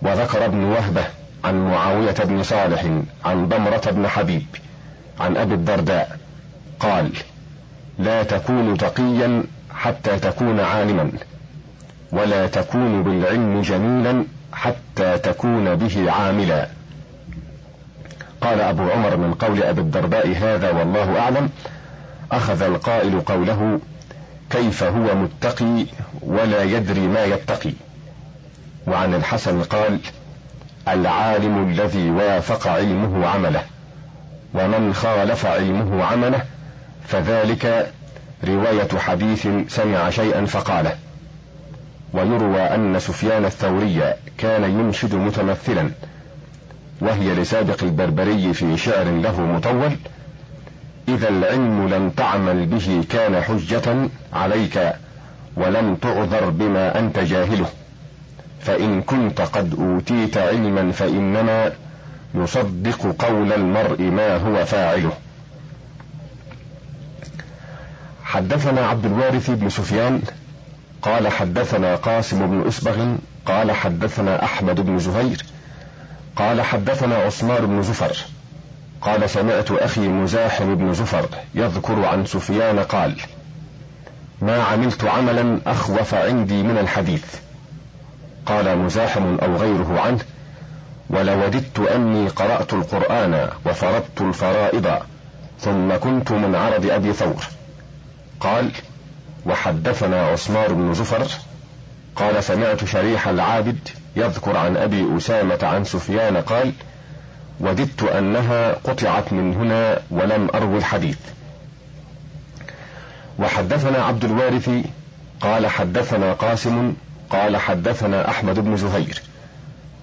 وذكر ابن وهبة عن معاوية بن صالح عن ضمرة بن حبيب عن أبي الدرداء قال لا تكون تقيا حتى تكون عالما ولا تكون بالعلم جميلا حتى تكون به عاملا. قال أبو عمر من قول أبي الدرداء هذا والله أعلم أخذ القائل قوله كيف هو متقي ولا يدري ما يتقي؟ وعن الحسن قال العالم الذي وافق علمه عمله ومن خالف علمه عمله فذلك رواية حديث سمع شيئا فقاله. ويروى أن سفيان الثوري كان ينشد متمثلا وهي لسابق البربري في شعر له مطول إذا العلم لم تعمل به كان حجة عليك ولم تعذر بما أنت جاهله. فإن كنت قد أوتيت علما فإنما يصدق قول المرء ما هو فاعله. حدثنا عبد الوارث بن سفيان قال حدثنا قاسم بن أسبغ قال حدثنا أحمد بن زهير قال حدثنا عثمان بن زفر. قال سمعت أخي مزاحم بن زفر يذكر عن سفيان قال ما عملت عملا أخوف عندي من الحديث. قال مزاحم أو غيره عنه ولوددت أني قرأت القرآن وفرضت الفرائض ثم كنت من عرض أبي ثور. قال وحدثنا عثمان بن زفر. قال سمعت شريح العابد يذكر عن أبي أسامة عن سفيان قال وددت أنها قطعت من هنا ولم أروي الحديث. وحدثنا عبد الوارث قال حدثنا قاسم قال حدثنا أحمد بن زهير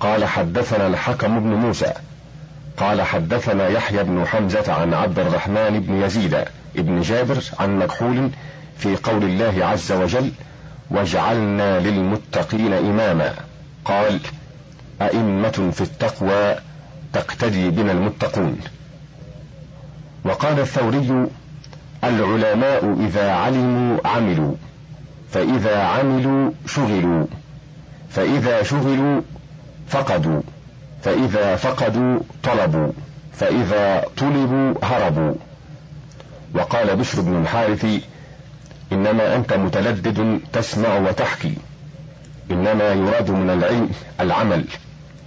قال حدثنا الحكم بن موسى قال حدثنا يحيى بن حمزة عن عبد الرحمن بن يزيد بن جابر عن مكحول في قول الله عز وجل واجعلنا للمتقين إماما. قال أئمة في التقوى تقتدي بنا المتقون. وقال الثوري العلماء إذا علموا عملوا فإذا عملوا شغلوا فإذا شغلوا فقدوا فإذا فقدوا طلبوا فإذا طلبوا هربوا. وقال بشر بن الحارث إنما أنت متلدد تسمع وتحكي. إنما يراد من العلم العمل.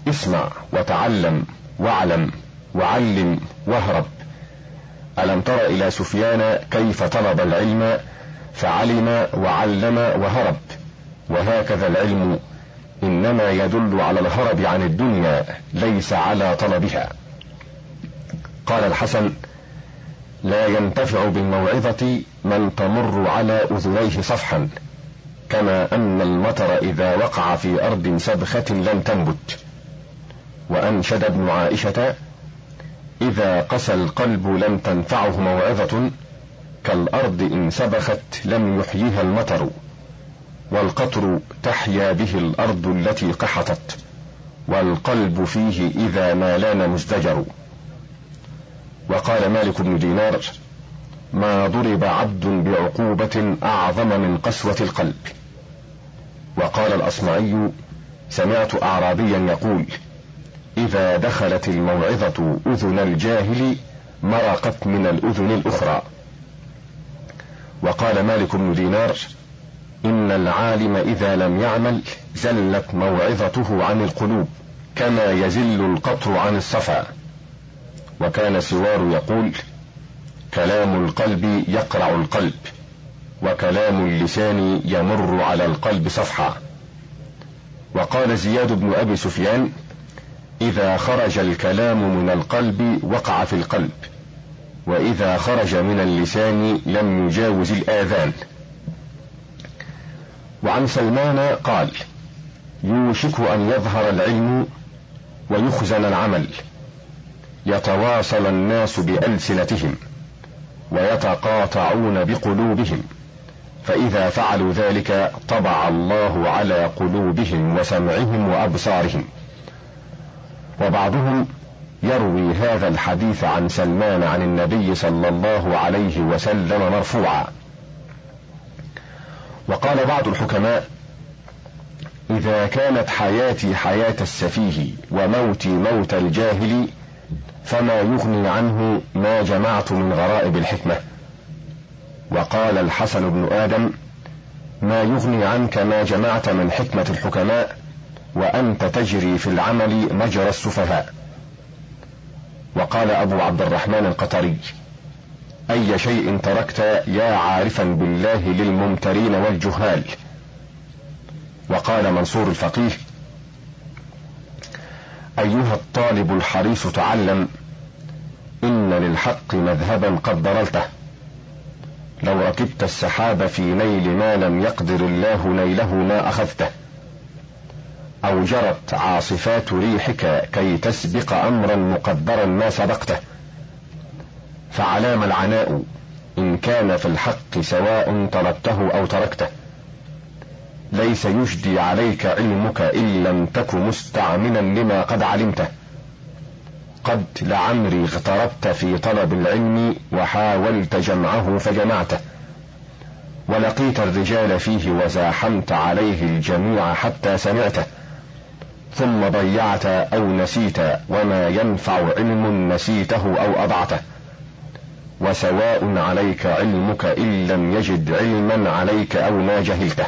اسمع وتعلم واعلم وعلم واهرب. ألم تر إلى سفيان كيف طلب العلم فعلم وعلم وهرب. وهكذا العلم إنما يدل على الهرب عن الدنيا ليس على طلبها. قال الحسن لا ينتفع بالموعظة من تمر على أذنيه صفحا. كما أن المطر إذا وقع في أرض سبخة لم تنبت. وأنشد ابن عائشة إذا قسى القلب لم تنفعه موعظة كالأرض إن سبخت لم يحييها المطر والقطر تحيا به الأرض التي قحطت والقلب فيه إذا ما لأن مزدجر. وقال مالك بن دينار ما ضرب عبد بعقوبة أعظم من قسوة القلب. وقال الأصمعي سمعت اعرابيا يقول إذا دخلت الموعظة أذن الجاهل مرقت من الأذن الأخرى. وقال مالك بن دينار إن العالم إذا لم يعمل زلت موعظته عن القلوب كما يزل القطر عن الصفا. وكان سوار يقول كلام القلب يقرع القلب. وكلام اللسان يمر على القلب صفحا. وقال زياد بن أبي سفيان إذا خرج الكلام من القلب وقع في القلب وإذا خرج من اللسان لم يجاوز الآذان. وعن سلمان قال يوشك أن يظهر العلم ويخزن العمل يتواصل الناس بألسنتهم ويتقاطعون بقلوبهم. فإذا فعلوا ذلك طبع الله على قلوبهم وسمعهم وأبصارهم. وبعضهم يروي هذا الحديث عن سلمان عن النبي صلى الله عليه وسلم مرفوعا. وقال بعض الحكماء إذا كانت حياتي حياة السفيه وموتي موت الجاهل فما يغني عنه ما جمعت من غرائب الحكمة. وقال الحسن بن آدم ما يغني عنك ما جمعت من حكمة الحكماء وأنت تجري في العمل مجرى السفهاء. وقال أبو عبد الرحمن القطري أي شيء تركت يا عارفا بالله للممترين والجهال. وقال منصور الفقيه أيها الطالب الحريص تعلم إن للحق مذهبا قد ضللته. لو ركبت السحاب في نيل ما لم يقدر الله نيله ما أخذته. أو جرت عاصفات ريحك كي تسبق أمرا مقدرا ما سبقته. فعلام العناء إن كان في الحق سواء طلبته أو تركته. ليس يجدي عليك علمك إن لم تك مستعملا لما قد علمته. قد لعمري اغتربت في طلب العلم وحاولت جمعه فجمعته. ولقيت الرجال فيه وزاحمت عليه الجميع حتى سمعته. ثم ضيعت أو نسيت وما ينفع علم نسيته أو أضعته. وسواء عليك علمك إن لم يجد علما عليك أو ما جهلته.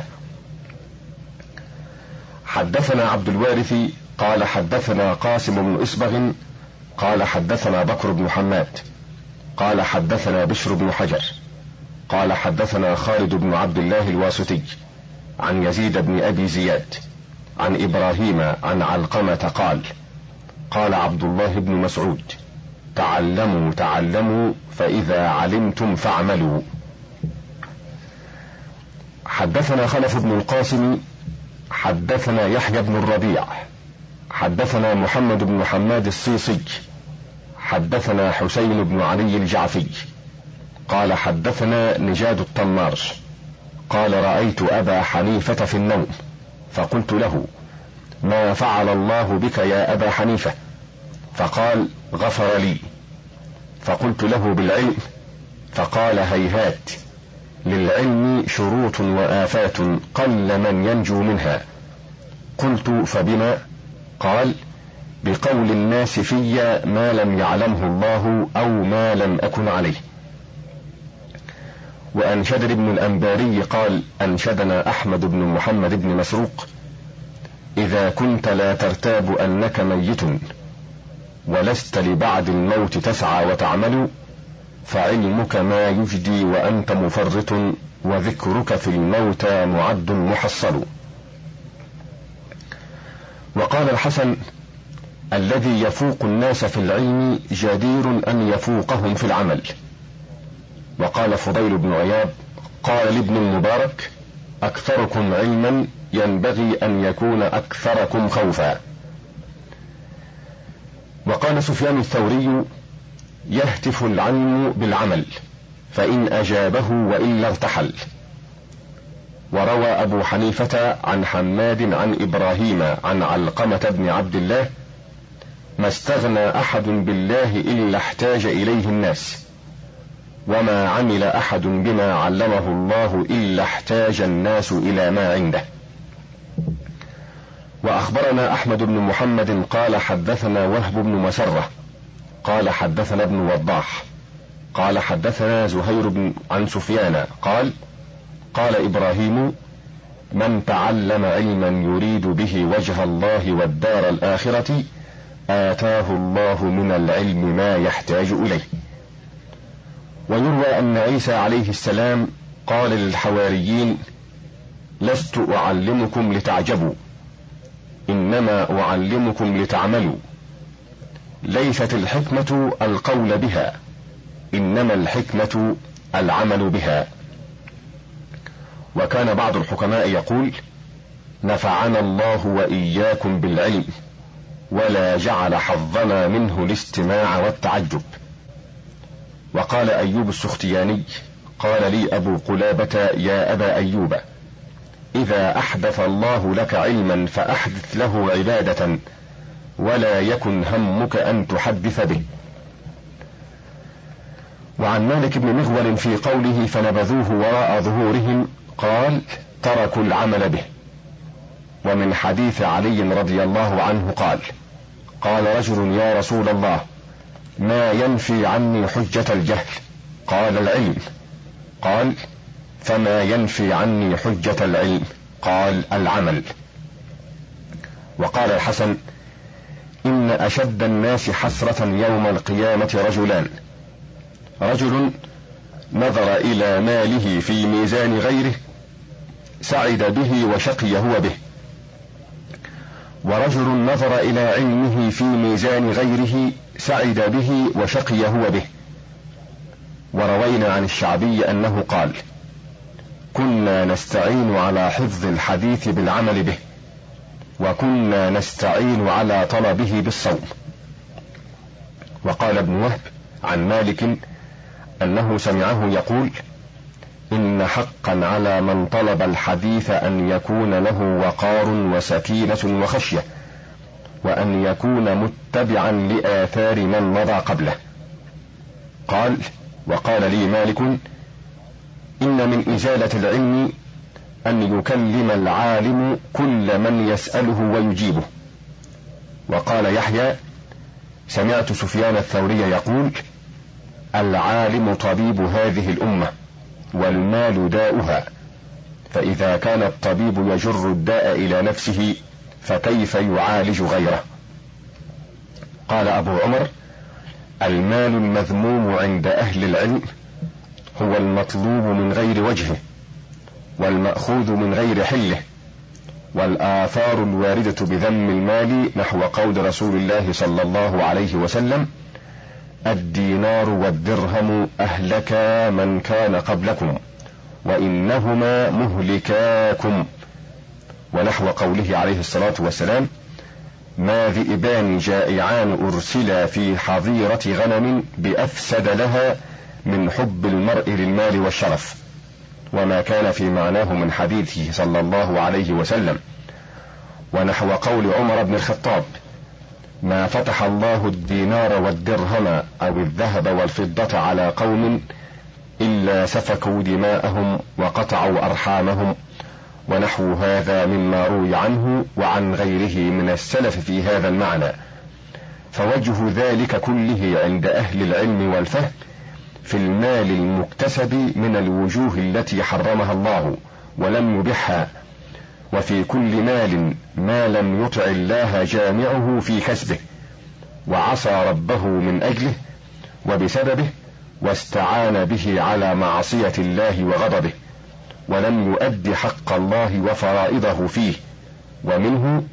حدثنا عبد الوارث قال حدثنا قاسم بن اسبغ قال حدثنا بكر بن حماد. قال حدثنا بشر بن حجر. قال حدثنا خالد بن عبد الله الواسطي عن يزيد بن أبي زياد عن إبراهيم عن علقمة قال قال عبد الله بن مسعود تعلموا تعلموا فإذا علمتم فاعملوا. حدثنا خلف بن القاسم حدثنا يحيى بن الربيع حدثنا محمد بن حماد الصيصي حدثنا حسين بن علي الجعفي قال حدثنا نجاد الطمار قال رأيت أبا حنيفة في النوم فقلت له ما فعل الله بك يا أبا حنيفة؟ فقال غفر لي. فقلت له بالعلم؟ فقال هيهات للعلم شروط وآفات قل من ينجو منها. قلت فبما؟ قال بقول الناس في ما لم يعلمه الله أو ما لم أكن عليه. وأن شدر بن الأنباري قال أنشدنا أحمد بن محمد بن مسروق إذا كنت لا ترتاب أنك ميت ولست لبعد الموت تسعى وتعمل فعلمك ما يجدي وأنت مفرط وذكرك في الموتى معد محصل. وقال الحسن الذي يفوق الناس في العلم جدير أن يفوقهم في العمل. وقال فضيل بن عياض قال لابن المبارك أكثركم علما ينبغي أن يكون أكثركم خوفا. وقال سفيان الثوري يهتف العلم بالعمل فإن أجابه وإلا ارتحل. وروى أبو حنيفة عن حماد عن إبراهيم عن علقمة بن عبد الله ما استغنى أحد بالله إلا احتاج إليه الناس وما عمل أحد بما علمه الله إلا احتاج الناس إلى ما عنده. وأخبرنا أحمد بن محمد قال حدثنا وهب بن مسرة قال حدثنا ابن وضاح قال حدثنا زهير بن عن سفيان قال قال إبراهيم من تعلم علما يريد به وجه الله والدار الآخرة آتاه الله من العلم ما يحتاج إليه. ويروى أن عيسى عليه السلام قال للحواريين لست أعلمكم لتعجبوا إنما أعلمكم لتعملوا. ليست الحكمة القول بها إنما الحكمة العمل بها. وكان بعض الحكماء يقول نفعنا الله وإياكم بالعلم ولا جعل حظنا منه الاستماع والتعجب. وقال أيوب السختياني قال لي أبو قلابة يا أبا أيوب إذا أحدث الله لك علما فأحدث له عبادة ولا يكن همك أن تحدث به. وعن مالك بن مغول في قوله فنبذوه وراء ظهورهم قال تركوا العمل به. ومن حديث علي رضي الله عنه قال قال رجل يا رسول الله ما ينفي عني حجة الجهل؟ قال العلم. قال فما ينفي عني حجة العلم؟ قال العمل. وقال الحسن إن أشد الناس حسرة يوم القيامة رجلان. رجل نظر إلى ماله في ميزان غيره سعد به وشقي هو به. ورجل نظر إلى علمه في ميزان غيره سعد به وشقي هو به. وروينا عن الشعبي أنه قال كنا نستعين على حفظ الحديث بالعمل به وكنا نستعين على طلبه بالصوم. وقال ابن وهب عن مالك أنه سمعه يقول إن حقا على من طلب الحديث أن يكون له وقار وسكينة وخشية وأن يكون متبعا لآثار من مضى قبله. قال وقال لي مالك إن من إزالة العلم أن يكلم العالم كل من يسأله ويجيبه. وقال يحيى سمعت سفيان الثوري يقول العالم طبيب هذه الأمة والمال داؤها. فإذا كان الطبيب يجر الداء إلى نفسه فكيف يعالج غيره؟ قال أبو عمر المال المذموم عند أهل العلم هو المطلوب من غير وجهه والمأخوذ من غير حله والآثار الواردة بذم المال نحو قول رسول الله صلى الله عليه وسلم الدينار والدرهم أهلكا من كان قبلكم وإنهما مهلكاكم ونحو قوله عليه الصلاة والسلام ما ذئبان جائعان أرسلا في حظيرة غنم بأفسد لها من حب المرء للمال والشرف وما كان في معناه من حديثه صلى الله عليه وسلم ونحو قول عمر بن الخطاب ما فتح الله الدينار والدرهم أو الذهب والفضة على قوم إلا سفكوا دماءهم وقطعوا أرحامهم ونحو هذا مما روي عنه وعن غيره من السلف في هذا المعنى. فوجه ذلك كله عند أهل العلم والفهم في المال المكتسب من الوجوه التي حرمها الله ولم يبحها وفي كل مال ما لم يطع الله جامعه في كسبه وعصى ربه من أجله وبسببه واستعان به على معصية الله وغضبه ولم يؤد حق الله وفرائضه فيه ومنه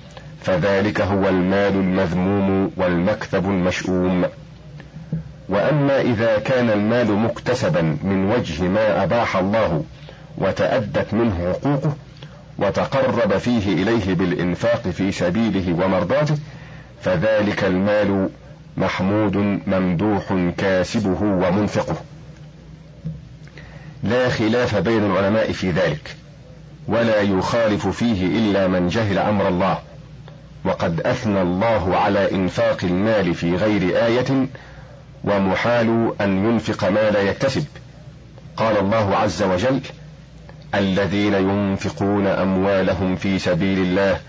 فذلك هو المال المذموم والمكتب المشؤوم. وأما إذا كان المال مكتسبا من وجه ما أباح الله وتأدت منه حقوقه وتقرب فيه إليه بالإنفاق في سبيله ومرضاته فذلك المال محمود ممدوح كاسبه ومنفقه. لا خلاف بين العلماء في ذلك ولا يخالف فيه إلا من جهل أمر الله. وقد أثنى الله على إنفاق المال في غير آية ومحال أن ينفق ما لا يكتسب. قال الله عز وجل الذين ينفقون أموالهم في سبيل الله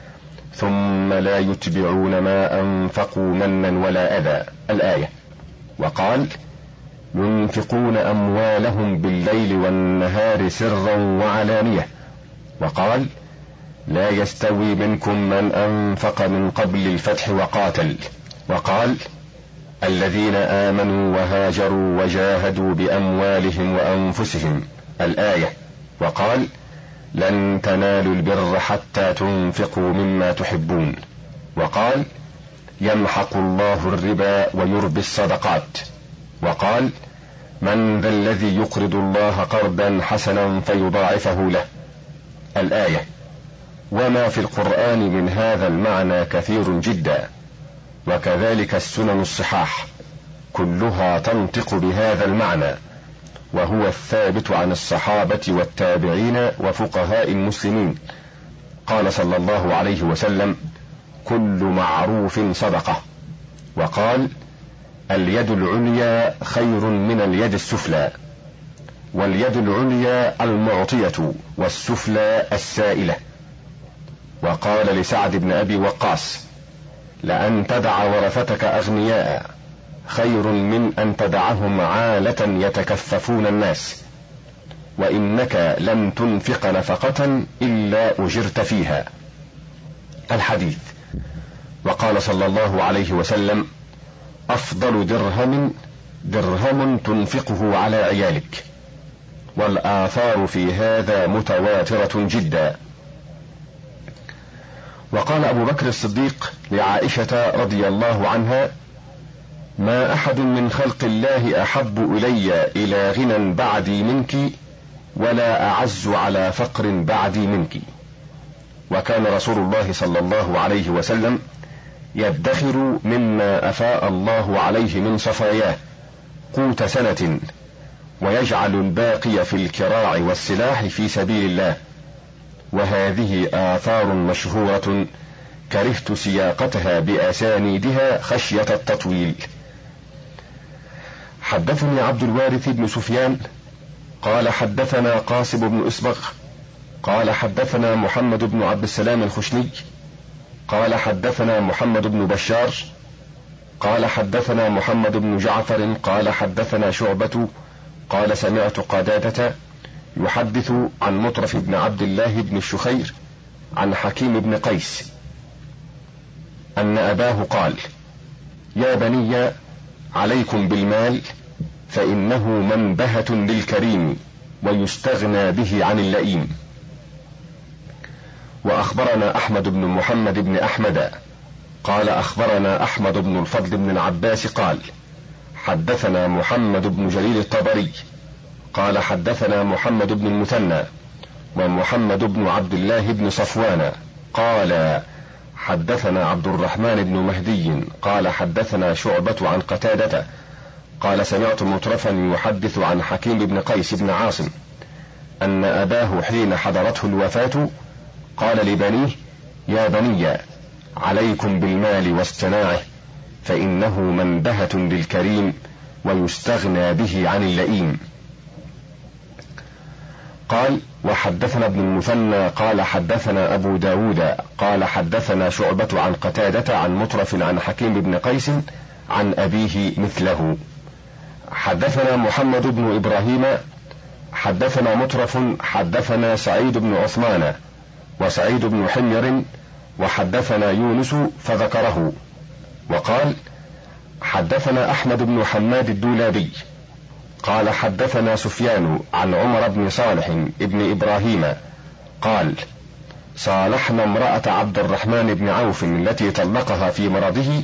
ثم لا يتبعون ما أنفقوا منا ولا أذى. الآية. وقال ينفقون أموالهم بالليل والنهار سرا وعلانية. وقال لا يستوي منكم من أنفق من قبل الفتح وقاتل. وقال الذين آمنوا وهاجروا وجاهدوا بأموالهم وأنفسهم. الآية. وقال لن تنالوا البر حتى تنفقوا مما تحبون. وقال يمحق الله الربا ويربي الصدقات. وقال من ذا الذي يقرض الله قرضا حسنا فيضاعفه له. الآية وما في القرآن من هذا المعنى كثير جدا. وكذلك السنن الصحاح كلها تنطق بهذا المعنى. وهو الثابت عن الصحابة والتابعين وفقهاء المسلمين. قال صلى الله عليه وسلم كل معروف صدقة. وقال اليد العليا خير من اليد السفلى. واليد العليا المعطية والسفلى السائلة. وقال لسعد بن أبي وقاص لأن تدع ورثتك أغنياء. خير من أن تدعهم عالة يتكففون الناس. وإنك لن تنفق نفقة إلا أجرت فيها. الحديث. وقال صلى الله عليه وسلم أفضل درهم درهم تنفقه على عيالك. والآثار في هذا متواترة جدا. وقال أبو بكر الصديق لعائشة رضي الله عنها ما أحد من خلق الله أحب إلي إلى غنى بعدي منك ولا أعز على فقر بعدي منك. وكان رسول الله صلى الله عليه وسلم يدخر مما أفاء الله عليه من صفاياه قوت سنة ويجعل الباقي في الكراع والسلاح في سبيل الله. وهذه آثار مشهورة كرهت سياقتها بأسانيدها خشية التطويل. حدثني عبد الوارث بن سفيان قال حدثنا قاسم بن اسبغ قال حدثنا محمد بن عبد السلام الخشني قال حدثنا محمد بن بشار قال حدثنا محمد بن جعفر قال حدثنا شعبة قال سمعت قدادة يحدث عن مطرف بن عبد الله بن الشخير عن حكيم بن قيس أن أباه قال يا بني عليكم بالمال فإنه منبهة للكريم ويستغنى به عن اللئيم. وأخبرنا أحمد بن محمد بن أحمد. قال أخبرنا أحمد بن الفضل بن العباس قال حدثنا محمد بن جليل الطبري. قال حدثنا محمد بن المثنى ومحمد بن عبد الله بن صفوان. قال حدثنا عبد الرحمن بن مهدي. قال حدثنا شعبة عن قتادة قال سمعت مترفا يحدث عن حكيم بن قيس بن عاصم أن أباه حين حضرته الوفاة قال لبنيه يا بني عليكم بالمال واصطناعه فإنه منبهة للكريم ويستغنى به عن اللئيم. قال وحدثنا ابن المثنى قال حدثنا أبو داود قال حدثنا شعبة عن قتادة عن مطرف عن حكيم بن قيس عن أبيه مثله. حدثنا محمد بن إبراهيم حدثنا مطرف حدثنا سعيد بن عثمان وسعيد بن حمير وحدثنا يونس فذكره. وقال حدثنا أحمد بن حماد الدولابي. قال حدثنا سفيان عن عمر بن صالح بن إبراهيم. قال صالحنا امرأة عبد الرحمن بن عوف التي طلقها في مرضه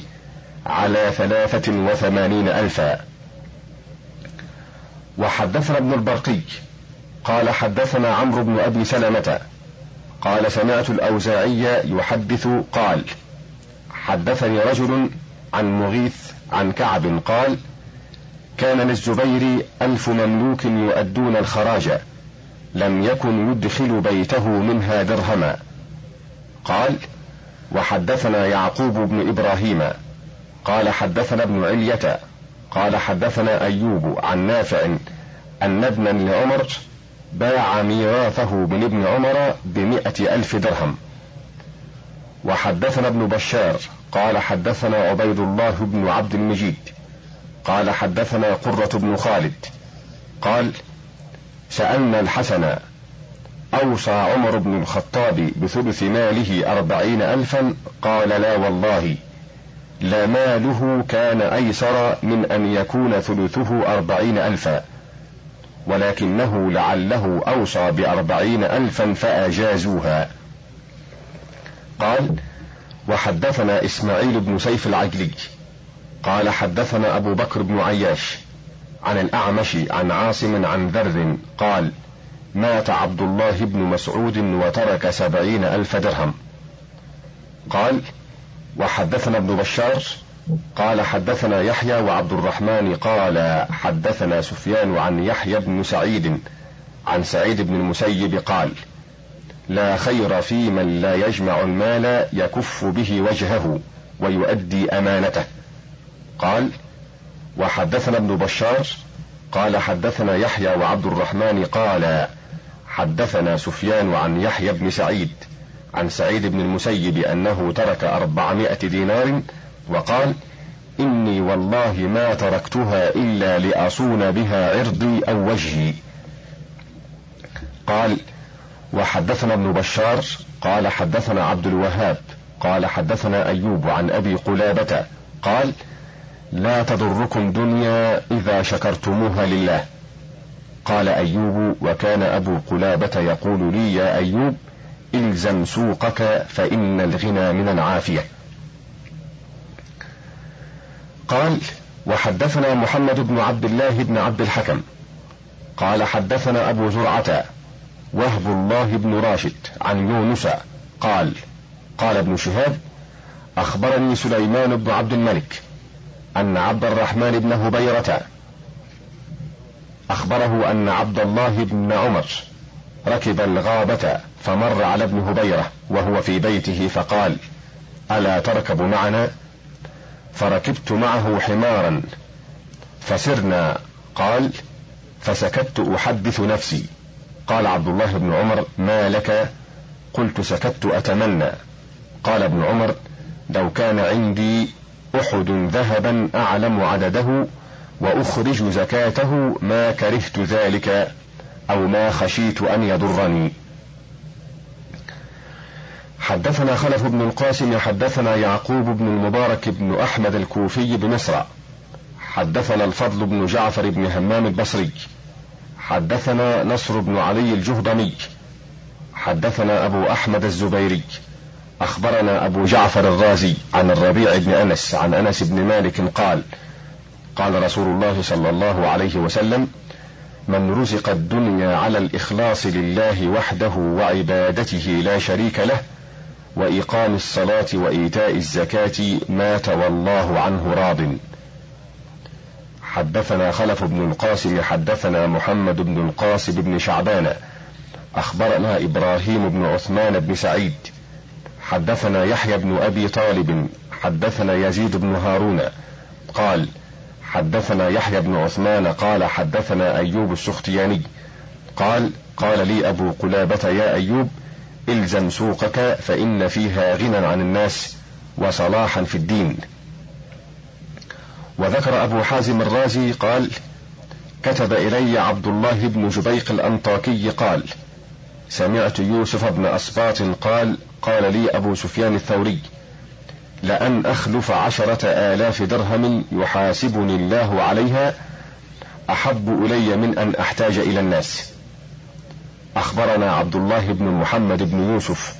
على ثلاثة وثمانين ألفا. وحدثنا ابن البرقي قال حدثنا عمرو بن أبي سلمة قال سمعت الأوزاعي يحدث قال حدثني رجل عن مغيث عن كعب قال كان للزبير ألف مملوك يؤدون الخراج لم يكن يدخل بيته منها درهما. قال وحدثنا يعقوب بن إبراهيم قال حدثنا ابن علية قال حدثنا أيوب عن نافع أن ابنا لعمر باع ميراثه من ابن عمر بمئة ألف درهم. وحدثنا ابن بشار قال حدثنا عبيد الله بن عبد المجيد قال حدثنا قرة بن خالد قال سألنا الحسن أوصى عمر بن الخطاب بثلث ماله أربعين ألفا قال لا والله. لا ماله كان أيسر من أن يكون ثلثه أربعين ألفا ولكنه لعله أوصى بأربعين ألفا فأجازوها. قال وحدثنا إسماعيل بن سيف العجلي. قال حدثنا أبو بكر بن عياش عن الأعمش عن عاصم عن ذر قال مات عبد الله بن مسعود وترك سبعين ألف درهم. قال وحدثنا ابن بشار قال حدثنا يحيى وعبد الرحمن قال حدثنا سفيان عن يحيى بن سعيد عن سعيد بن المسيب قال لا خير في من لا يجمع المال يكف به وجهه ويؤدي أمانته. قال وحدثنا ابن بشار قال حدثنا يحيى وعبد الرحمن قال حدثنا سفيان عن يحيى بن سعيد عن سعيد بن المسيب أنه ترك أربعمائة دينار وقال إني والله ما تركتها إلا لأصون بها عرضي أو وجهي. قال وحدثنا ابن بشار قال حدثنا عبد الوهاب قال حدثنا أيوب عن أبي قلابة قال لا تضركم دنيا إذا شكرتموها لله. قال أيوب وكان أبو قلابة يقول لي يا أيوب الزم سوقك فإن الغنى من العافية. قال وحدثنا محمد بن عبد الله بن عبد الحكم. قال حدثنا أبو زرعة وهب الله بن راشد عن يونس قال قال ابن شهاب أخبرني سليمان بن عبد الملك أن عبد الرحمن بن هبيرة أخبره أن عبد الله بن عمر ركب الغابة فمر على ابن هبيرة وهو في بيته فقال ألا تركب معنا؟ فركبت معه حمارا. فسرنا. قال فسكت أحدث نفسي. قال عبد الله بن عمر ما لك؟ قلت سكت أتمنى. قال ابن عمر لو كان عندي أحد ذهبا أعلم عدده وأخرج زكاته ما كرهت ذلك. أو ما خشيت أن يضرني. حدثنا خلف بن القاسم حدثنا يعقوب بن المبارك بن أحمد الكوفي بمصر حدثنا الفضل بن جعفر بن همام البصري. حدثنا نصر بن علي الجهضمي. حدثنا أبو أحمد الزبيري. أخبرنا أبو جعفر الرازي عن الربيع بن أنس عن أنس بن مالك قال قال رسول الله صلى الله عليه وسلم من رزق الدنيا على الإخلاص لله وحده وعبادته لا شريك له وإقام الصلاة وإيتاء الزكاة مات والله عنه راضٍ. حدثنا خلف بن القاسم حدثنا محمد بن القاسم بن شعبان أخبرنا إبراهيم بن عثمان بن سعيد. حدثنا يحيى بن أبي طالب حدثنا يزيد بن هارون قال حدثنا يحيى بن عثمان قال حدثنا أيوب السختياني. قال قال لي أبو قلابة يا أيوب إلزم سوقك فإن فيها غنى عن الناس وصلاحا في الدين. وذكر أبو حازم الرازي قال كتب إلي عبد الله بن جبيق الأنطاكي قال سمعت يوسف بن أسباط قال قال لي أبو سفيان الثوري لأن أخلف عشرة آلاف درهم يحاسبني الله عليها أحب إلي من أن أحتاج إلى الناس. أخبرنا عبد الله بن محمد بن يوسف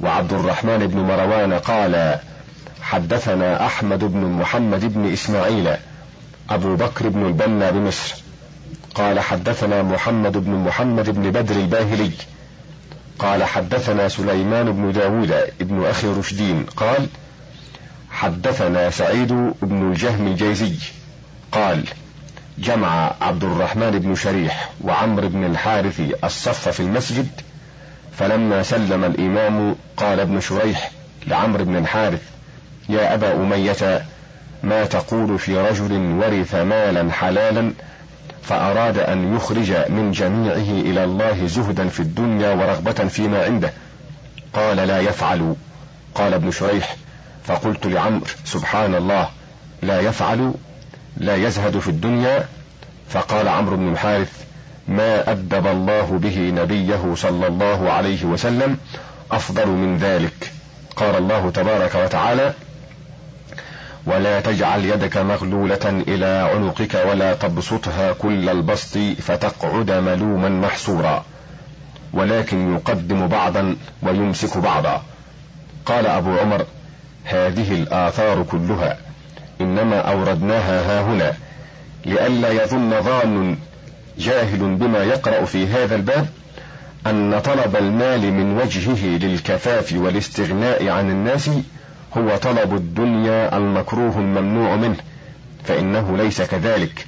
وعبد الرحمن بن مروان قال حدثنا أحمد بن محمد بن إسماعيل أبو بكر بن البنا بمصر. قال حدثنا محمد بن محمد بن بدر الباهلي. قال حدثنا سليمان بن داود بن أخي رشدين. قال حدثنا سعيد بن الجهم الجيزي قال جمع عبد الرحمن بن شريح وعمر بن الحارث الصف في المسجد فلما سلم الإمام قال ابن شريح لعمرو بن الحارث يا أبا أمية ما تقول في رجل ورث مالا حلالا فأراد أن يخرج من جميعه إلى الله زهدا في الدنيا ورغبة فيما عنده؟ قال لا يفعل. قال ابن شريح فقلت لعمرو سبحان الله لا يفعل لا يزهد في الدنيا. فقال عمرو بن الحارث ما أدب الله به نبيه صلى الله عليه وسلم أفضل من ذلك. قال الله تبارك وتعالى ولا تجعل يدك مغلولة إلى عنقك ولا تبسطها كل البسط فتقعد ملوما محسورا ولكن يقدم بعضا ويمسك بعضا. قال أبو عمر هذه الآثار كلها إنما أوردناها ها هنا لئلا يظن ظان جاهل بما يقرأ في هذا الباب أن طلب المال من وجهه للكفاف والاستغناء عن الناس هو طلب الدنيا المكروه الممنوع منه فإنه ليس كذلك.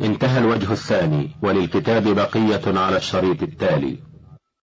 انتهى الوجه الثاني وللكتاب بقية على الشريط التالي.